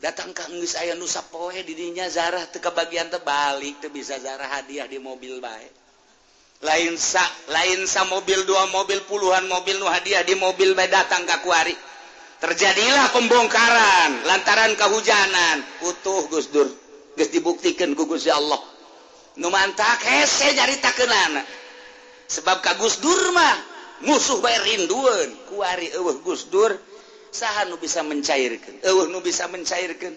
datang Kang saya nusa poe didinya zarah teka bagian terbalik tuh bisa zarah hadiah di mobil baik lain sa lain sa mobil dua mobil puluhan mobil nu hadiah di mobil baik datang ke kuari. Terjadilah pembongkaran lantaran kehujanan utuh Gus Dur. Gus dibuktikan ku Gusti Allah. Nu mantak hese nyarita sebab ka durma mah musuh bae rindueun kuari eueuh Gus Dur. sah nu bisa mencairkan uh, nu bisa mencairkan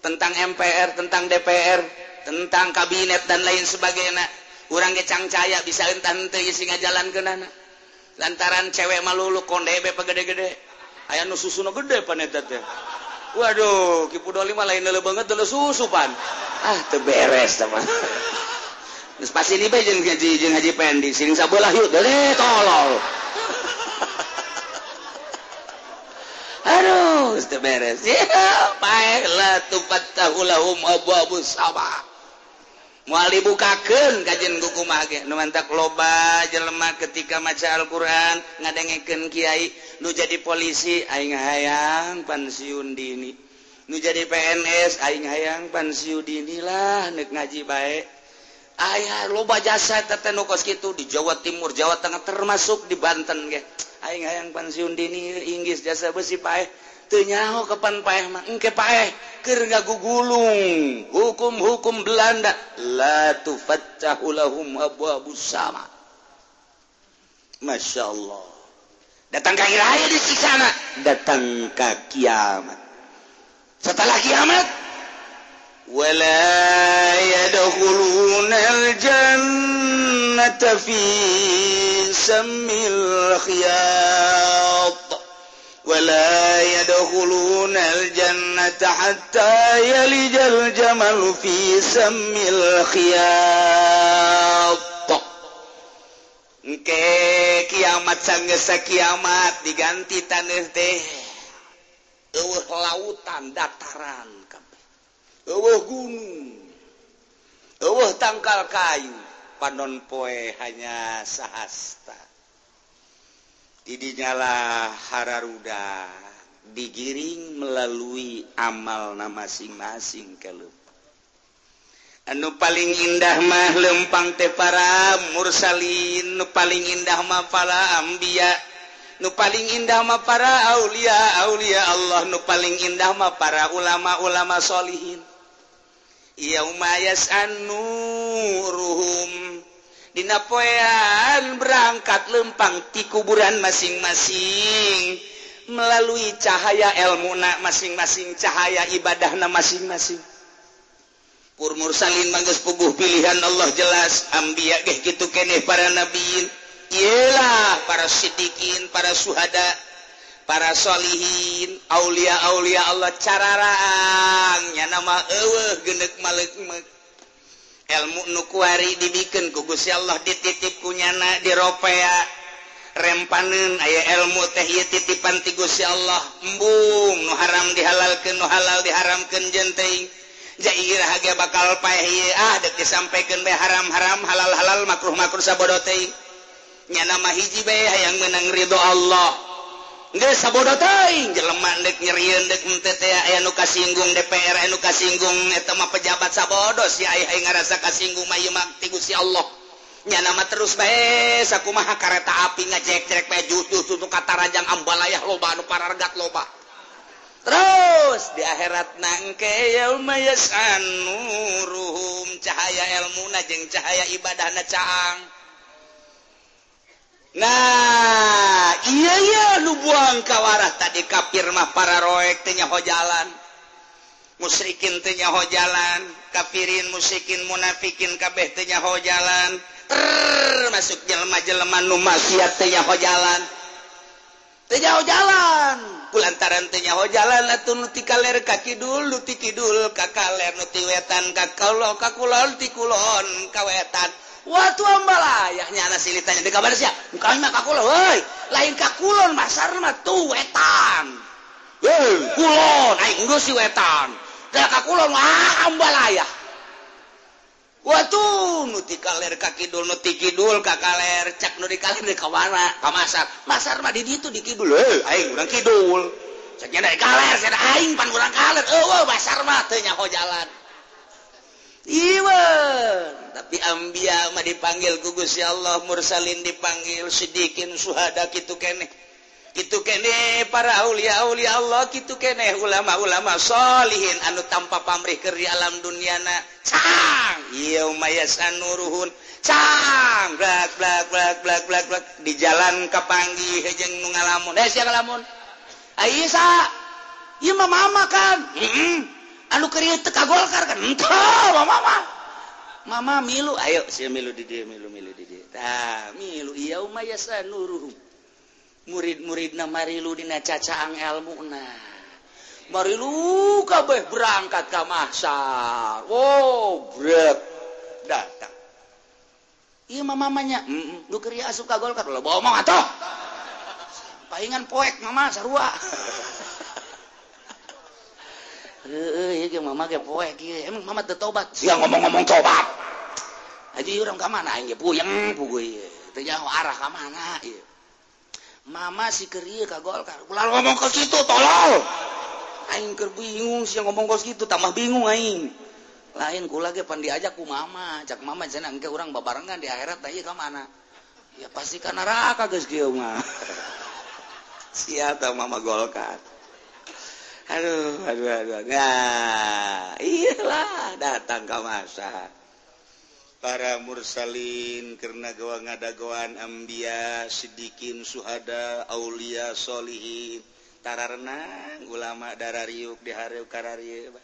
tentang MPR tentang DPR tentang kabinet dan lain sebagainya. Kurang kecang caya bisa entante isi jalan ke nana lantaran cewek malulu kondebe pegede-gede ayah nu susuno gede panetatnya waduh kipu doli mah lain lele banget dulu susu pan. Ah teberes teman Nus pas ini bae jeung ngaji jeung ngaji pendi sing sabelah yuk deh tolol. harus beres. Baiklah la tahulahum abu-abu sama muali dibukakeun kajian kuku mage. Nu mantak loba jelema ketika maca Al-Qur'an ngadengekeun kiai nu jadi polisi aing hayang pensiun dini. Nu jadi PNS aing hayang pensiun dini lah nek ngaji baik ayaah loba jasa kos gitu di Jawa Timur Jawa Tengah termasuk di Banten ge. Aing hayang pensiun dini Inggris jasa besi paeh teu nyaho kapan paeh mah engke paeh keur gagugulung hukum-hukum Belanda. La tufattahu lahum abwabus sama. Masya Allah. Datang kaki raya di sana. Datang ke kiamat. Setelah kiamat ولا يدخلون الجنة في سم الخياط ولا يدخلون الجنة حتى يلج الجمل في سم الخياط Oke, kiamat sanggesa kiamat diganti tanah teh. Eueuh lautan dataran Ewoh gunung Ewoh tangkal kayu. Panon poe hanya sahasta Idinyalah hararuda. Digiring melalui amalna masing-masing kalau anu paling indah mah lempang te para mursalin. Nu paling indah mah para Ambiya nu paling indah mah para aulia. Aulia Allah. Nu paling indah mah para ulama-ulama solihin. Yaumayasanruhum Dina poean berangkat lempang ti kuburan masing-masing. Melalui cahaya elmuna masing-masing cahaya ibadahna masing-masing. Purmur salin manggus puguh pilihan Allah jelas. Ambiya geh gitu keneh para nabiin. Ialah para sidikin para suhada. parasholihhin Aulia Aulia Allah cararangnya nama gendek Malik ilmu nukuari dibikin kugus ya Allah dititip punyana diropea. Rempanen aya ilmu teh titipan ti ya Allah. Embung nu haram dihalalkan nu halal diharamkan jenteng Jairah haga bakal pae ah dek disampaikan be haram-haram halal-halal makruh makruh sabodote nya nama hiji be hayang menang ridho Allah. singgung DPR ka singgung pejabat sabodo si ngerasa kasinggung Gusti Allah. Nya nama terus bes aku ma kereta api ngecek-cek kata Rajang Ambalayah loba paragat loba. Terus di akhirat nangkemayasannurruhum cahaya elmuna jeung cahaya ibadah nacaang Nah iya nubuang kawarah tadi kafirmah para roeknya hojalan musrikinnya hojalan kafirin musikin munafikin kabeh tenya hojalan termasuk jelma-jeleman numaksiatnya hojalan Tejauh jalan. Kulantaran tenyaho jalan atau nuti kaler kaki dulu ti kidul kakaler nuti wetan kakalon kakulon ti kulon kawetan waktu ambalayaknya anak silitanya di kabar siap bukan mah kakulon, woi lain kakulon masar mah tuh wetan woi kulon aing ngurus si wetan Dah kakulon mah ambalayah Watuh nu ti kaler ka kidul nu ti kidul ka kaler cak nu di kaler di ka mana ka masar. Mah di ditu di kidul heuh aing urang kidul. Cak nya dari kaler cenah aing pan urang kaler. Eueuh masar mah teu nyaho jalan. Iwan. Tapi ambia mah dipanggil gugus ya Allah mursalin dipanggil sedikit suhada gitu kene itu kene para Aulia-ulia Allah gitu kene ulama-ulama solihin anu tanpa pamrih ke di alam duniana canguruhun Cang. Blak blak blak blak blak blak. di jalan kapanggi hejeng nu ngalamun. Eh siapa ngalamun? Aisyah iya mama kan mm -mm. anu kerieu teu ka Golkar kan? Henteu mama mama. Milu. Ayo sia milu di dieu milu milu di dieu tah milu. Umayasa nuruh murid-muridna marilu dina cacaang ilmuna marilu kabeh berangkat ka mahsyar. Wow brek. Datang. Iya mama mamanya mm -mm. lu kerieu asup ka Golkar lo bawa mama atuh palingan poek mama sarua. tobat. Siang ngomong-ngomong tobat. Orang ke mana aja puyeng teu arah ke mana ieu. Mama si kerie ka golkar. Ulah ngomong ke situ tolol. Aing keur bingung siang ngomong kos gitu tambah bingung aing. Lain kula ge pan diajak ku mama cak mama cenah engke urang babarengan di akhirat teh ka mana? Ya pasti ka neraka geus kieu mah sia mama golkar. aduh aduh aduh. Nah iyalah datang ke masa. Para mursalin karena gawa ngadagoan ambia sidikin suhada aulia solihin. Tararna ulama darariuk hari kararieu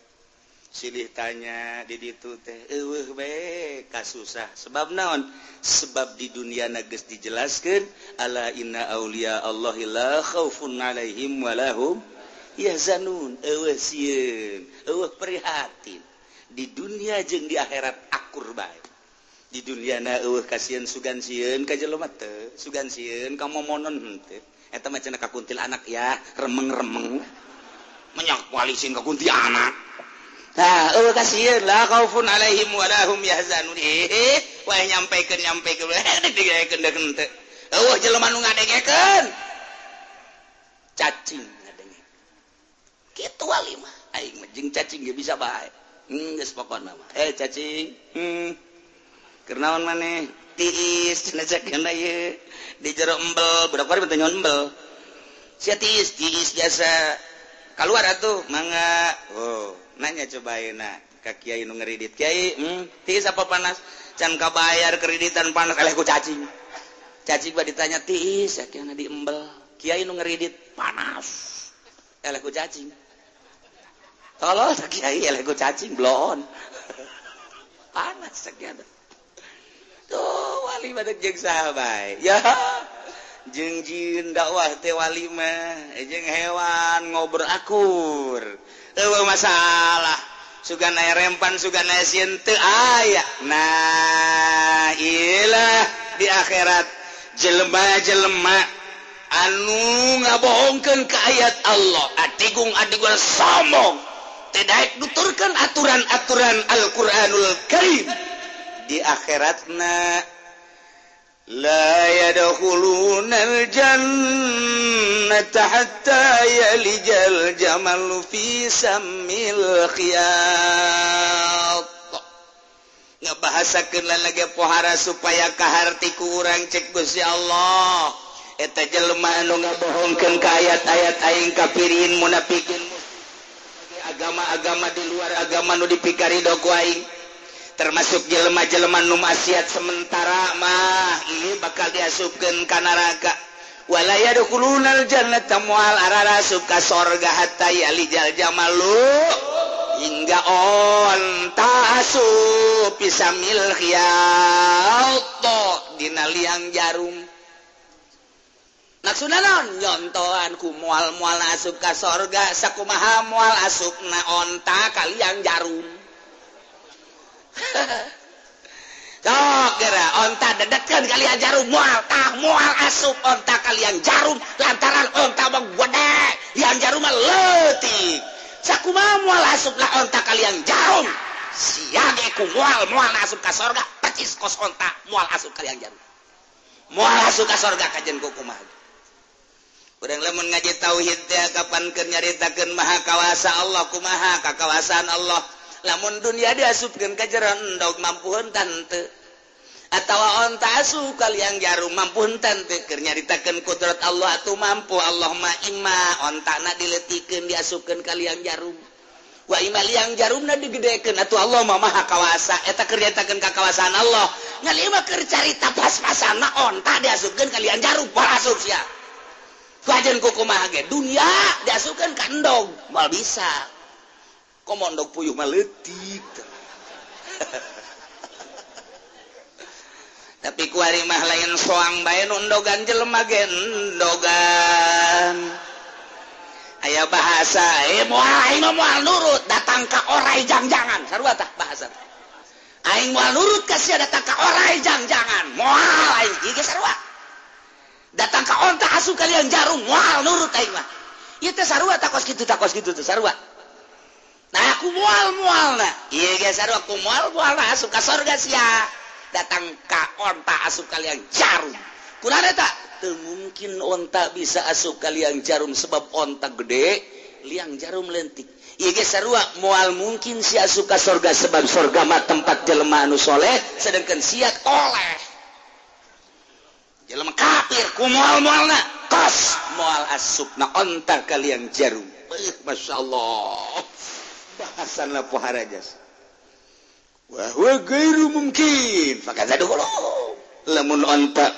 silih tanya di ditu teh eueuh bae kasusah. Sebab naon? Sebab di dunia nages dijelaskan ala inna aulia Allahi la khaufun alaihim walahum zanun prihatin. Di dunia jeng di akhirat akur baik di dunia na kasihan sugan siun kaj mate sugan siun kamu monon hmm eta macam kakuntil anak ya remeng remeng menyak kualisin kakunti anak Nah, oh kasihan lah kau pun alaihim walahum yahzanun. Eh wah nyampaikan nyampaikan. Digayakan dah kente oh jelema nu ngadengekeun. Cacing. gitu walimah aing mejing cacing geus bisa bae. Geus pokona mah. Eh cacing. Hmm. Kernaon maneh tiis cenah cakena ye di jero embel. Budak bari benteu nyon embel? Sia tiis tiis jasa keluar atuh mangga. Oh nanya coba ayeuna. Ka kiai nu ngeridit. Kiai hmm tiis apa panas? Can kabayar kreditan panas. Eleh ku cacing. Cacing gua ditanya tiis ya kieu di embel. Kiai nu ngeridit panas. Eleh ku cacing. tolol kiai elego cacing blon. Panas segala tuh wali badak jeng sahabat ya jeung jin dakwah teh wali mah eh, jeung hewan ngobrol akur. Eueuh masalah. Sugan aya rempan sugan aya sieun teu aya. Nah ilah di akhirat jelema-jelema anu ngabohongkeun ke ayat Allah. Atigung adigul sombong tidak nuturkan aturan-aturan Alquranul Karim. Di akhiratna la yadkhuluna al-jannata hatta yalijal jamal fi samil khiyat. Ngabahasakeun lalaga pohara supaya kaharti kurang cek Gusti Allah. Eta jelema anu ngabohongkeun ka ayat-ayat aing kafirin munafikin. agama-agama di luar agama nu dipikari aing. termasuk jelema-jeleman numasiat sementara mah ini bakal diasupkan ke neraka. Wala yadkhulunal jannata arara ka sorga hatta yalijal jamalu. Hingga on ta'asu pisamil khiyat dina liang jarum. Nyontoanku mual mual asuka sorga saku maha mual asub naonta kalian jarum. Onta dedetkan kalian jarum mual tah mual asup onta kalian jarum lantaran onta bang gede yang jarum letik sakuma mual asup lah onta kalian jarum? Siage ku mual mual asup ka sorga pacis kos onta mual asup kalian jarum. Mual asup ka sorga kajen ku kumaha Udang lemun ngaji tauhid teh kapan ke nyaritakan maha kawasa Allah kumaha kakawasaan Allah. Lamun dunia diasupkan ke jeron endog mampu hentan. Atau onta asu kalian jarum mampu hentan te. Ker nyaritakan kudrat Allah atau mampu Allah ma ima onta na diletikan diasupkan kalian jarum. Wa ima liang jarumna digedekan atau Allah ma maha kawasa. Eta kerjatakan kakawasaan Allah. Ngalima ker carita pas-pasan ma onta diasupkan kalian jarum. Parasuk siap. Fajan koko mahage dunia ka kandong mal bisa. Komondok puyuh mah leutik. Tapi kuari mah lain soang bae nu endogan jelema ge endogan. Aya bahasa eh moal aing moal nurut datang ka orai jang-jangan sarua tah bahasa. Aing moal nurut ka sia datang ka orai jang-jangan moal aing ieu sarua. datang ke ontak asu kalian jarum. Mual nurut aing mah. Ieu teh sarua takos kitu takos kitu teh sarua. Nah aku mual mualna ieu ge sarua aku mual mualna asup ka sorga sia. Datang ka ontak asup kalian jarum. Kunaon eta? Teu mungkin ontak bisa asup kalian jarum sebab ontak gede liang jarum lentik. Ieu ge sarua mual mungkin si asup ka sorga sebab sorga mah tempat jelema anu soleh sedangkan siat oleh. Ya, jelema kafir mual na kos. Moal asupna ontar kalian jarum. Eh, masya Allah. Bahasan lapu wah wahwa gairu mungkin fakata dulu. Lamun tak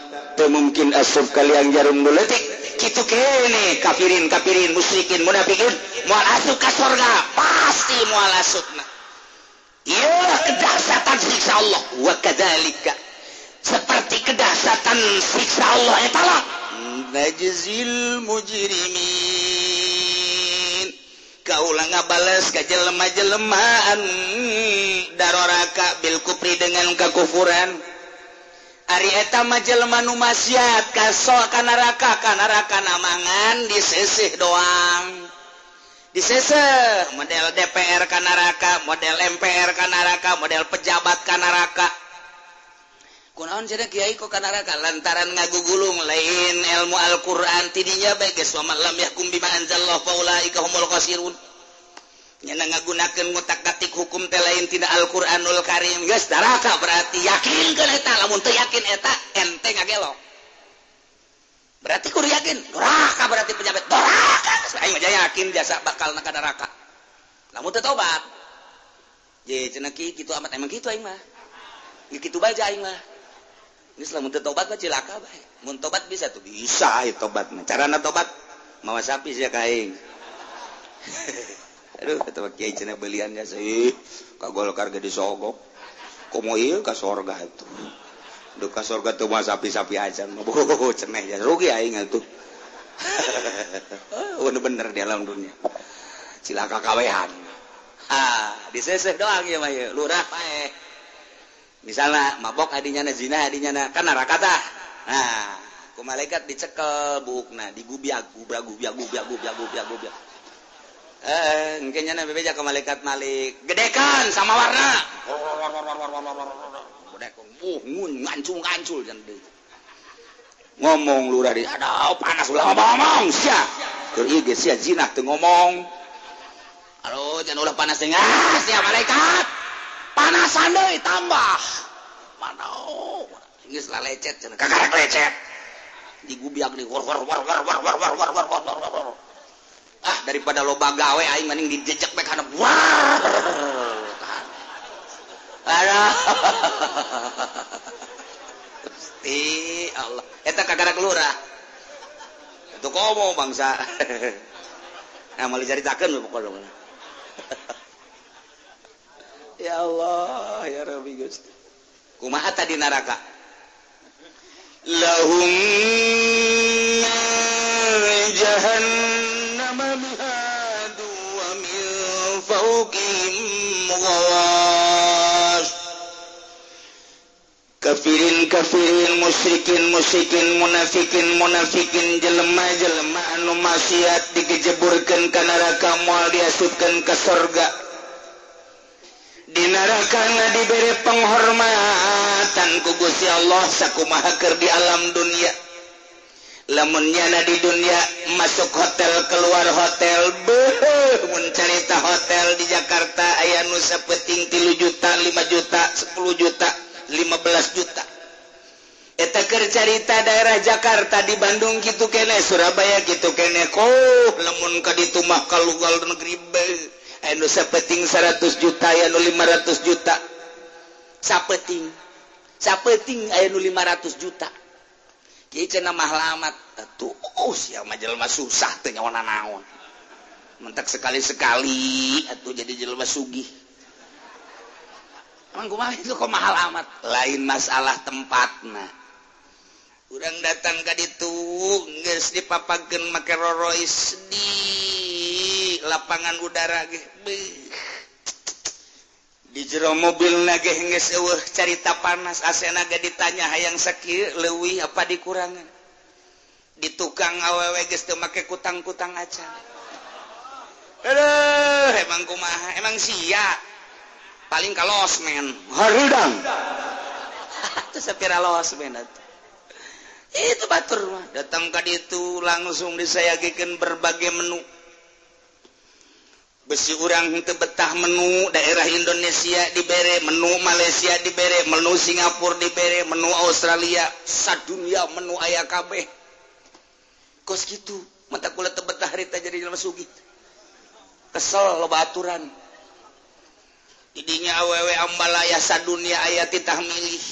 mungkin asup kalian jarum buletik gitu kene kafirin kafirin musyrikin munafikin. Moal asup ke surga pasti moal asupna Iyalah kedahsatan siksa Allah. Wa kadalika seperti kedasatan siksa Allah etala najzil mujrimin. Kaulah ngabales ka jelema-jelemaan daroraka bil kufri dengan kekufuran. Ari eta mah jelema nu maksiat. Kaso ka neraka ka neraka namangan disisih doang. Disisih. Model DPR ka neraka model MPR ka neraka model pejabat ka neraka kunaon jadi Kyai kok neraka lantaran ngagugulung lain ilmu Alquran tidinya baik lam yakum bima anzalah faulaika humul khasirun. Nyana ngagunakeun ngutak-atik hukum teh lain tidak Alquranul Karim. Geus neraka berarti yakin kan eta lamun teu yakin eta ente ngagelok. Berarti kudu yakin neraka berarti penyabet neraka aing mah yakin jasa bakal neraka neraka. Lamun teu tobat je cenah kitu amat emang kitu aing mah? Kitu baja aing mah. Islam untuk tobat mah cilaka bae. Mun tobat bisa tuh bisa itu tobat mah. Carana tobat mawa sapi sia kaing. Aduh eta mah kiai cenah belian ya sih. Ka Golkar ge disogok. Komo ieu ka surga atuh. Duh ka surga tuh mah sapi-sapi acan mah bogoh cenah ya rugi aing atuh. Oh, Bener-bener di alam dunia. Cilaka kawehan. Ah, diseseh doang ya mah ya. Lurah bae. Misalnya mabok hadinya na zina hadinya na kan neraka tah. Nah ku malaikat dicekel bukna digubiak gubrak gubiak gubiak gubiak gubiak gubiak eh mungkinnya nabi beja ke malaikat malik. Gedekan sama warna. Uh ngancul ngancul ngomong lurah di ada panas ulah ngomong sia. Keur ieu sia zina teu ngomong. Halo jangan ulah panas teh sia malaikat panas andai tambah mana geus lecet cenah kakarek lecet digubiak di war war war war war war war war war war war ah daripada loba gawe aing mending dijejek bae kana war ada Gusti Allah. Eta kagara lurah. Itu komo bangsa. Nah, mau diceritakan pokoknya. ya Allah ya Rabbi Gusti. Kumaha tadi neraka? Lahum jahannam mihadu wa min fawqihim ghawas. Kafirin kafirin musyrikin musyrikin munafikin munafikin jelema jelema anu maksiat digejeburkan ke neraka moal diasupkan ke surga Dinarahkan diberi penghormatan kugusi Allah sakumahaker di alam dunia lemunnyana di dunia masuk hotel keluar hotel mencerita hotel di Jakarta ayah Nusa peting tilu juta 5 juta 10 juta 15 juta Etaker cerita daerah Jakarta di Bandung gitu kene Surabaya gitu kene kok lemun ke ditumah kalau negeri be. anu sapeting 100 juta ya 500 juta. Sapeting. Sapeting aya 500 juta. Kieu cenah mahlamat tuh oh uh, sia mah jelema susah teu nyaona naon. Mentak sekali-sekali atuh jadi jelema sugih. Emang kumaha itu kok mahal amat lain masalah tempatna. Urang datang ka ditu geus dipapagkeun make rorois di. lapangan udara di jero mobil nage carita panas asena ditanya hayang sakit leuwih apa dikurangan di tukang awew make kutang-kutang aca emang kumaha, emang sia. Paling kalau osmen harudang. Itu sepira los itu batur datang ke itu langsung disayagikan berbagai menu. Besi urang untuk betah menu daerah Indonesia diberre menu Malaysia diberre menu Singapura diberre menu Australia saat dunia menu aya kabeh. Kos gitu mata kula betah harita jadi Sugi. Kesel lobaturan idinya awewe ambalaya sa dunia ayat titah milih.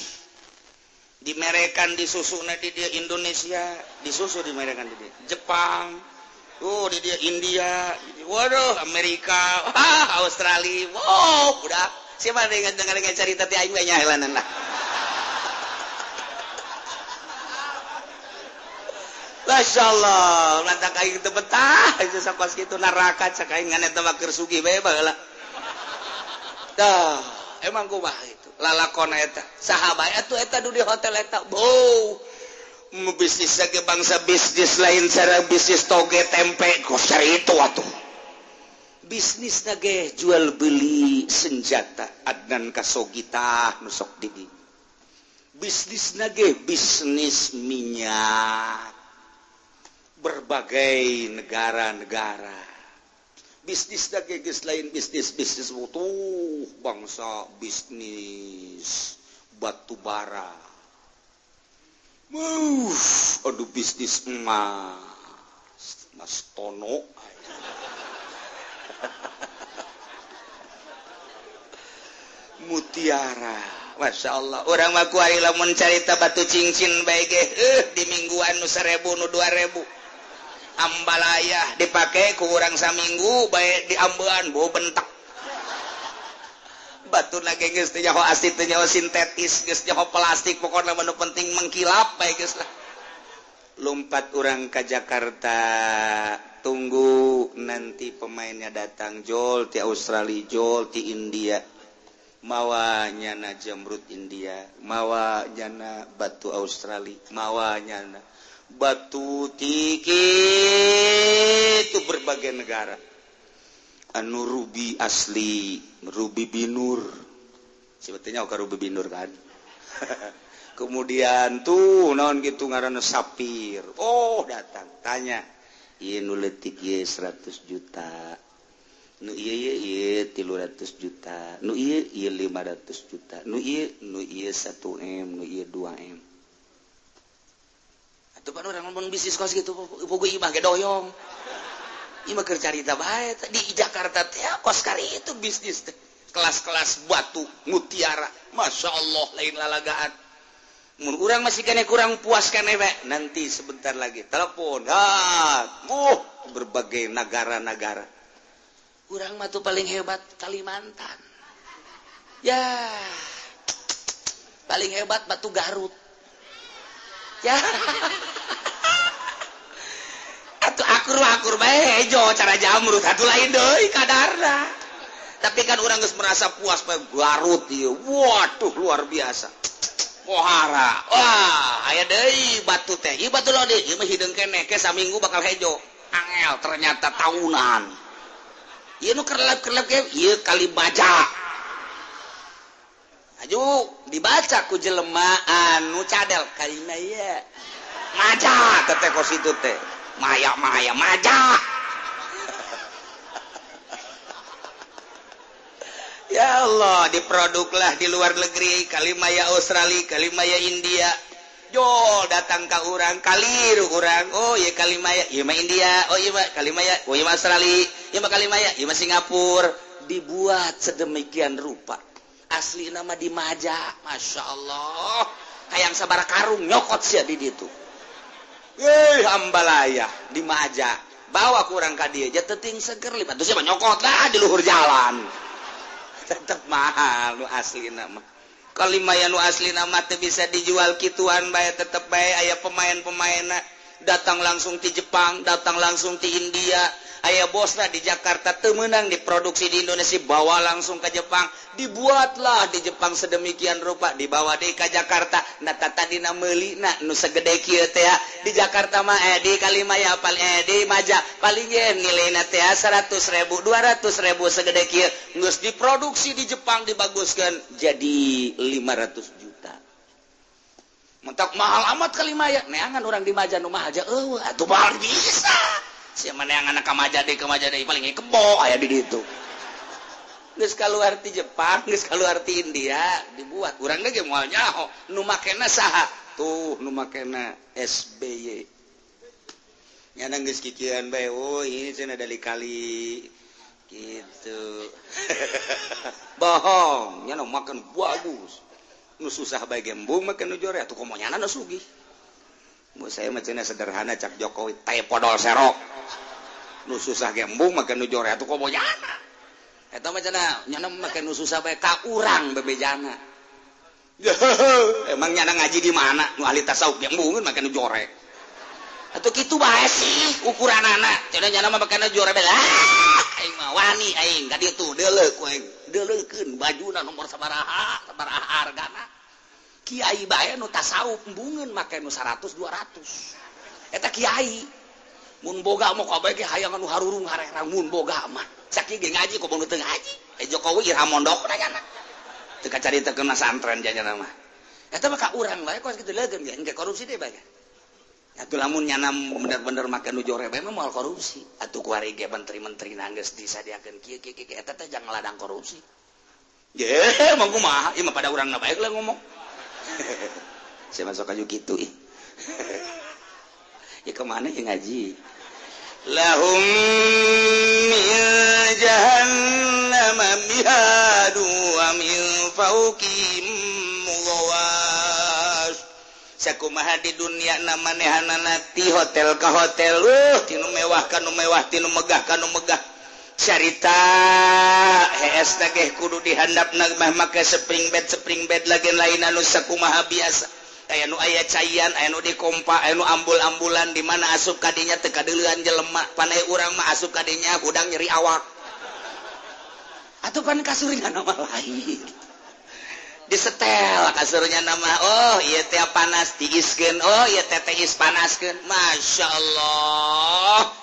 Dimerekan disusu di dia Indonesia disusu dimerekan di dia Jepang uh di dia India. Waduh Amerika. Ah Australia. Wow udah. Siapa ada yang dengar dengar cerita ti aing nya helanan lah. Masya Allah, lantak aing itu betah, itu sapas gitu neraka, cak aing ngan itu bakir sugi bae lah. Dah, emang kumaha itu, lalakon eta, sahabat eta, eta du di hotel eta, bow, mau bisnis lagi bangsa bisnis lain cara bisnis toge tempe kosar itu atuh. Bisnis nage jual beli senjata Adnan kasogita nusok didi. Bisnis nage bisnis minyak berbagai negara-negara. Bisnis nage guys lain bisnis bisnis utuh bangsa bisnis batu bara Aduh bisnis emas. Mas Tono. Mutiara. Masya Allah. Orang maku lah mencarita batu cincin baik eh, di mingguan nu seribu nu dua ribu. Ambalaya dipakai kurang saminggu baik di ambuan bu bentak. batu nyawa asid nyawa sintetis nyawa plastik pokok menu penting mengkilap lumpat orang ke Jakarta tunggu nanti pemainnya datang Jol di Australia Jol di India. Mawa nyana jamrut India mawa nyana batu Australia mawa nyana batu tiki itu berbagai negara. anu Rubi asli Rubi Binur. Sebetulnya Rubi Binur kan? Kemudian tuh non gitu ngaran sapfir Oh datang. Tanya nuletik 100 juta. Nu iye, iye, 300 juta. Nu iye, 500 juta. Nu nu 1m nu 2m atau orang ngomong bisnis kos gitu ibu gue imah doyong di Jakarta kos kali itu bisnis kelas-kelas batu mutiara. Masya Allah lain lalagaan. Kurang masih kene kurang puas kan ewek nanti sebentar lagi telepon. Ah, oh, berbagai negara-negara. Kurang matu paling hebat Kalimantan. Ya paling hebat batu Garut. Ya. atau akur-akur baik hejo cara jamur satu lain deh kadarna. Tapi kan orang nggak merasa puas larut dia waduh luar biasa. Mohara wah ayah deh batu teh. Iya batu loh deh mah hidung kene ke saminggu bakal hejo. Angel ternyata tahunan iya nu kerlap kerlap ke iya kali baca. Aju dibaca ku jelema anu cadel. Kali ya maca teteh kos itu teh. May-maya maja ya Allah diproduklah di luar negeri. Kalimaya Australia Kalimaya India. Jo datang ke orang kali orang Oh ya Kalimaya India. Oh Kalimaya Oh Australia. Kalimaya Singapura. Dibuat sedemikian rupa. Asli nama di maja Masya Allah. Kayak sabar karung nyokot sih di eh hambalaya di maja. Bawa kurang ka dia aja teting seger lipat. Terus nyokot lah di luhur jalan. Tetap mahal nu asli nama kalau lumayan nu asli nama bisa dijual kituan bayar tetap bay ayah pemain-pemain datang langsung di Jepang datang langsung di India. Ayaah bosna di Jakarta temenang diproduksi di Indonesia bawa langsung ke Jepang. Dibuatlah di Jepang sedemikian rupa dibawa DK Jakarta. Natatadina melina Nusagede ah. di Jakarta mah eh, di Kalimaya pal Edi eh, maja. Paling nilai 100.000 200.000 segede Nus diproduksi di Jepang dibaguskan jadi 500 juta. mentak mahal amat kalimaya neangan orang dimaja rumah aja oh, atuh mahal bisa si meneangan kamaja deh kamaja deh paling kebo ayah di itu geus kalau arti Jepang, geus kalau arti India dibuat. Urang ge moal nyaho, nu makena saha? Tuh, nu makena SBY. Nyana geus kikieuan bae, oh ini cenah dari kali gitu. Bohong, nyana makan bagus. nu susah baik gembung makin nu jore atuh komonyana nu sugih Mu saya macamnya sederhana cak Jokowi teh podol serok. Nu susah gembung makin nu jore atuh komonyana. Eta macamnya nyana makin nu susah baik ka urang bebejana. Emang nyana ngaji di mana? Nu ahli tasawuf gembung makin nu jore. Atau kitu bae sih ukuran anak. Cenah nyana mah makin nu jore bela. Aing mah wani aing ka ditu deuleuh ku aing. Deuleuhkeun bajuna nomor sabaraha, sabaraha hargana. Kyai bay nu tasawufbungun make nu 100 200 eta kiai. Mun boga moko bae ge hayang hayangan harurung ramun boga mah sakit ngaji ku kok teu ngaji eh Jokowi ramondok na jana teka cari terkena santren janya mah. eta maka urang bae kos kitu legem ge enggak korupsi deh bae Atuh lamun nyana bener-bener make nu nuju rebe mah moal korupsi. Atuh ku ari ge menteri-menteri nanggeus disadiakeun kieu kieu kieu eta teh jang ladang korupsi. Ye, mangku mah ieu mah pada urang bae lah ngomong. saya masuk kayu gitu ih. Ya kemana ya ngaji? Lahum min jahannam mihadu wa min fawqihim mughawas. Sakumaha di dunia na manehanana ti hotel ka hotel. Uh tinu mewah kanu mewah tinu megah kanu megah. syarita es kudu dihandap nagmah maka spring bed spring bed lagi lain anu sakumaha biasa. Aya nu aya caian aya nu dikompa aya nu ambul-ambulan di mana asup kadinya teka duluan jelemak panai urang mah asup kadinya udang nyeri awak. Atau kan kasurnya nama lain. Disetel kasurnya nama oh iya teh panas diiskeun oh iya teh teh is panaskeun. Masyaallah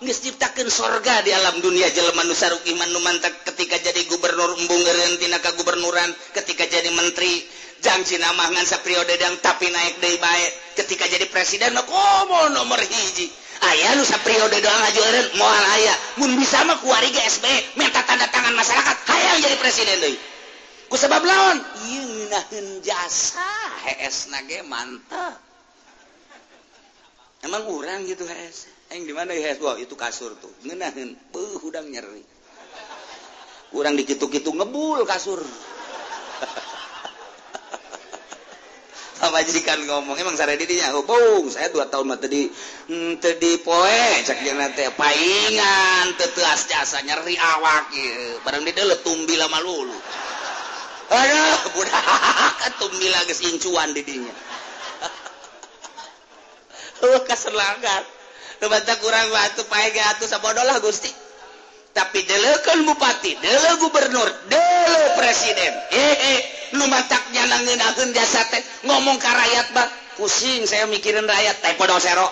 Geus ciptakeun sorga di alam dunia jelema nu saruk iman nu mantap ketika jadi gubernur embung tina ka gubernuran. Ketika jadi menteri janji namangan sa periode tapi naik day baik ketika jadi presiden komo nomor hiji. Ayah lu periode doang ngajurin moal ayah mun bisa mah keluarga SB minta tanda tangan masyarakat hayang jadi presiden deh ku sebab lawan iya nginahin jasa HS nage mantap emang orang gitu HS yang di mana HS wah itu kasur tuh. Nginahin beuh udang nyeri. Kurang dikitu-kitu ngebul kasur. Majikan ngomong. Emang saya didinya oh bung saya dua tahun mah tadi hmm, tadi poe cek nanti paingan teteas jasa nyeri awak ya barang di dalam tumbi lama lulu. Aduh budak tumbi lagi incuan didinya. Oh keselangat kebata kurang waktu paege atuh sabodolah Gusti. Tapi delekan bupati dele gubernur dele presiden. Eh eh nu matak nyanangin jasa teh ngomong ke rakyat ba. pusing saya mikirin rakyat. Teh podo sero.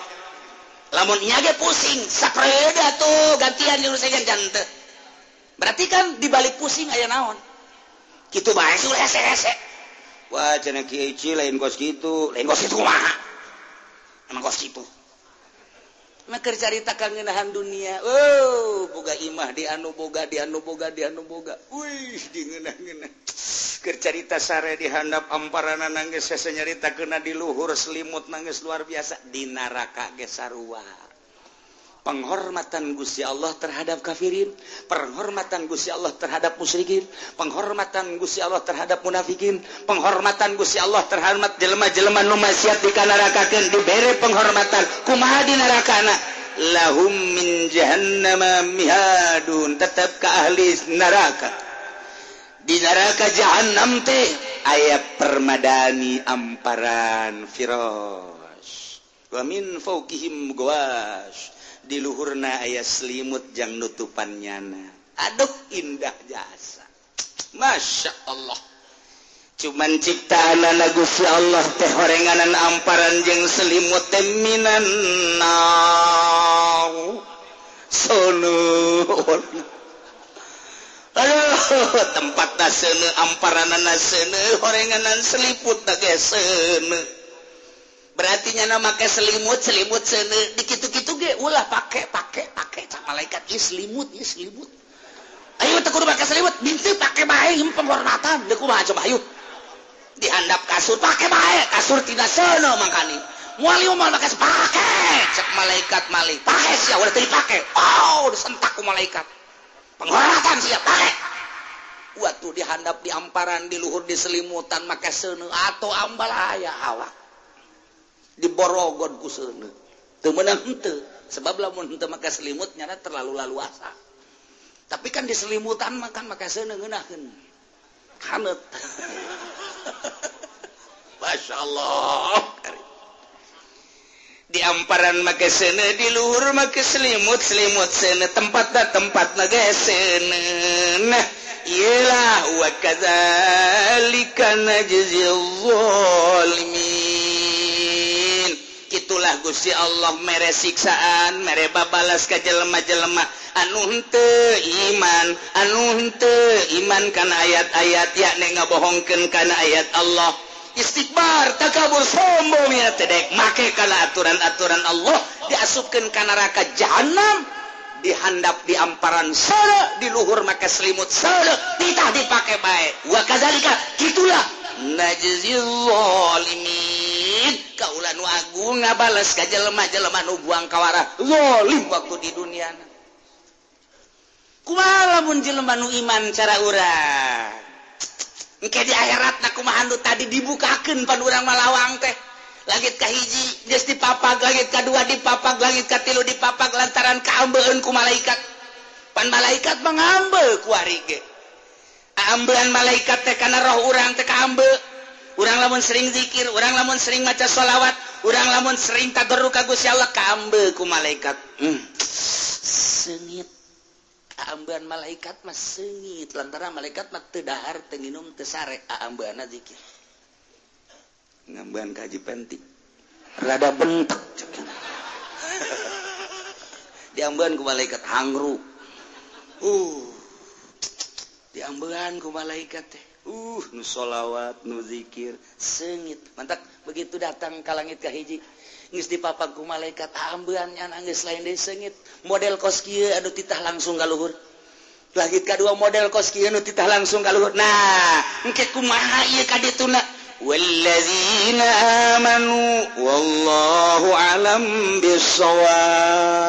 Lamun nyage pusing sakreda tuh gantian nyuruh saya jante berarti kan dibalik pusing aya naon? Kitu bae sulah hese hese wah cina kiai lain kos gitu lain kos gitu mah. Emang kos gitu carita kangenahan dunia. Oh boga imah di anu boga di anu boga di anu boga. Wih dicerita sare dihandap amparan nangis saya nyarita kena di luhur selimut nangis luar biasa. Di naraka gesarua penghormatan Gusti Allah terhadap kafirin. Penghormatan Gusti Allah terhadap musyrikin. Penghormatan Gusti Allah terhadap munafikin. Penghormatan Gusti Allah terhadap jelema-jelema nu maksiat di kanarakakan dibere penghormatan. Kumaha di narakana lahum min jahannama mihadun. Tetap ke ahli neraka. Di neraka jahannam teh ayat permadani amparan firas wa min fawqihim ghawash. diluhurna ayah selimut yang nutupannyana aduh indah jasa. Masya Allah. Cuman ciptaan Gusti Allah teh horenganan amparan jeung selimut teminan solo tempat nasene, amparan nasene, horenganan seliput na berartinya nama make selimut selimut sene. Dikitu-kitu ge ulah pakai pakai pake. Sama malaikat ieu selimut ieu selimut. Ayo teh kudu make selimut. Bintu pakai bae penghormatan deuk kumaha coba ayo dihandap kasur pakai bae. Kasur tina seuneun mangkani moal ieu mah make pake. Cek malaikat malik pakai sia ulah teu dipake. Oh disentak ku malaikat. Penghormatan sia pakai waktu dihandap di amparan di luhur di selimutan make seuneu atau ambal aya awak. diborogon kusene itu menang itu sebab lamun itu maka selimut nyana terlalu laluasa. Tapi kan diselimutan selimutan maka kan make seuneu Masya Allah di amparan maka sene di luhur maka selimut selimut sene tempat na tempat na sene nah iyalah wakadhalika najizil zalimin itulah Gusti Allah mere siksaan mereba balas ke jelelma-jelemah anunte iman anunte iman kana ayat-ayat ya ne ngabohongken karena ayat Allah. Istighbar takabur sombong ya tedek. Make kana aturan-aturan Allah diasupkan ke neraka jahanam dihandap di amparan sana di luhur maka selimut sana tidak dipakai baik wa kazalika gitulah najzil zalimin. kaulan Agung ngabales kajjal lemah-jeleman nubuang kawarahlim waktu di dunia jelema jelemanu iman cara urang. Di akhirat aku mahandu tadi dibukakan pan urang malawang teh. Langit kahiji geus dipapak langit kedua dipapak langit katilu dipapak lantaran kaambeun ku malaikat. Pan malaikat mangambel ku ari ge ambelan malaikat teh kana roh urang teh kaambeun urang lamun sering dzikir urang lamun sering maca sholawat urang lamun sering tadarru ka Gusti Allah kaambe ku malaikat. Hmm. sengit kaambean malaikat mah sengit lantaran malaikat mah teu dahar teu nginum teu sare. Aambeana dzikir ngambean ka Penti. Rada bentek diambean ku malaikat hangru. Uh. Diambean ku malaikat teh. uh nusholawat nuzikir sengit. Mantap begitu datang ke langit ke hiji ngis di papaku malaikat ah, ambeannya nangis lain dari sengit. Model kos kieu titah langsung ka luhur. Langit kedua model kos kieu titah langsung ka luhur. Nah engke kumaha ieu ka dituna? والذين آمنوا والله أعلم بالصواب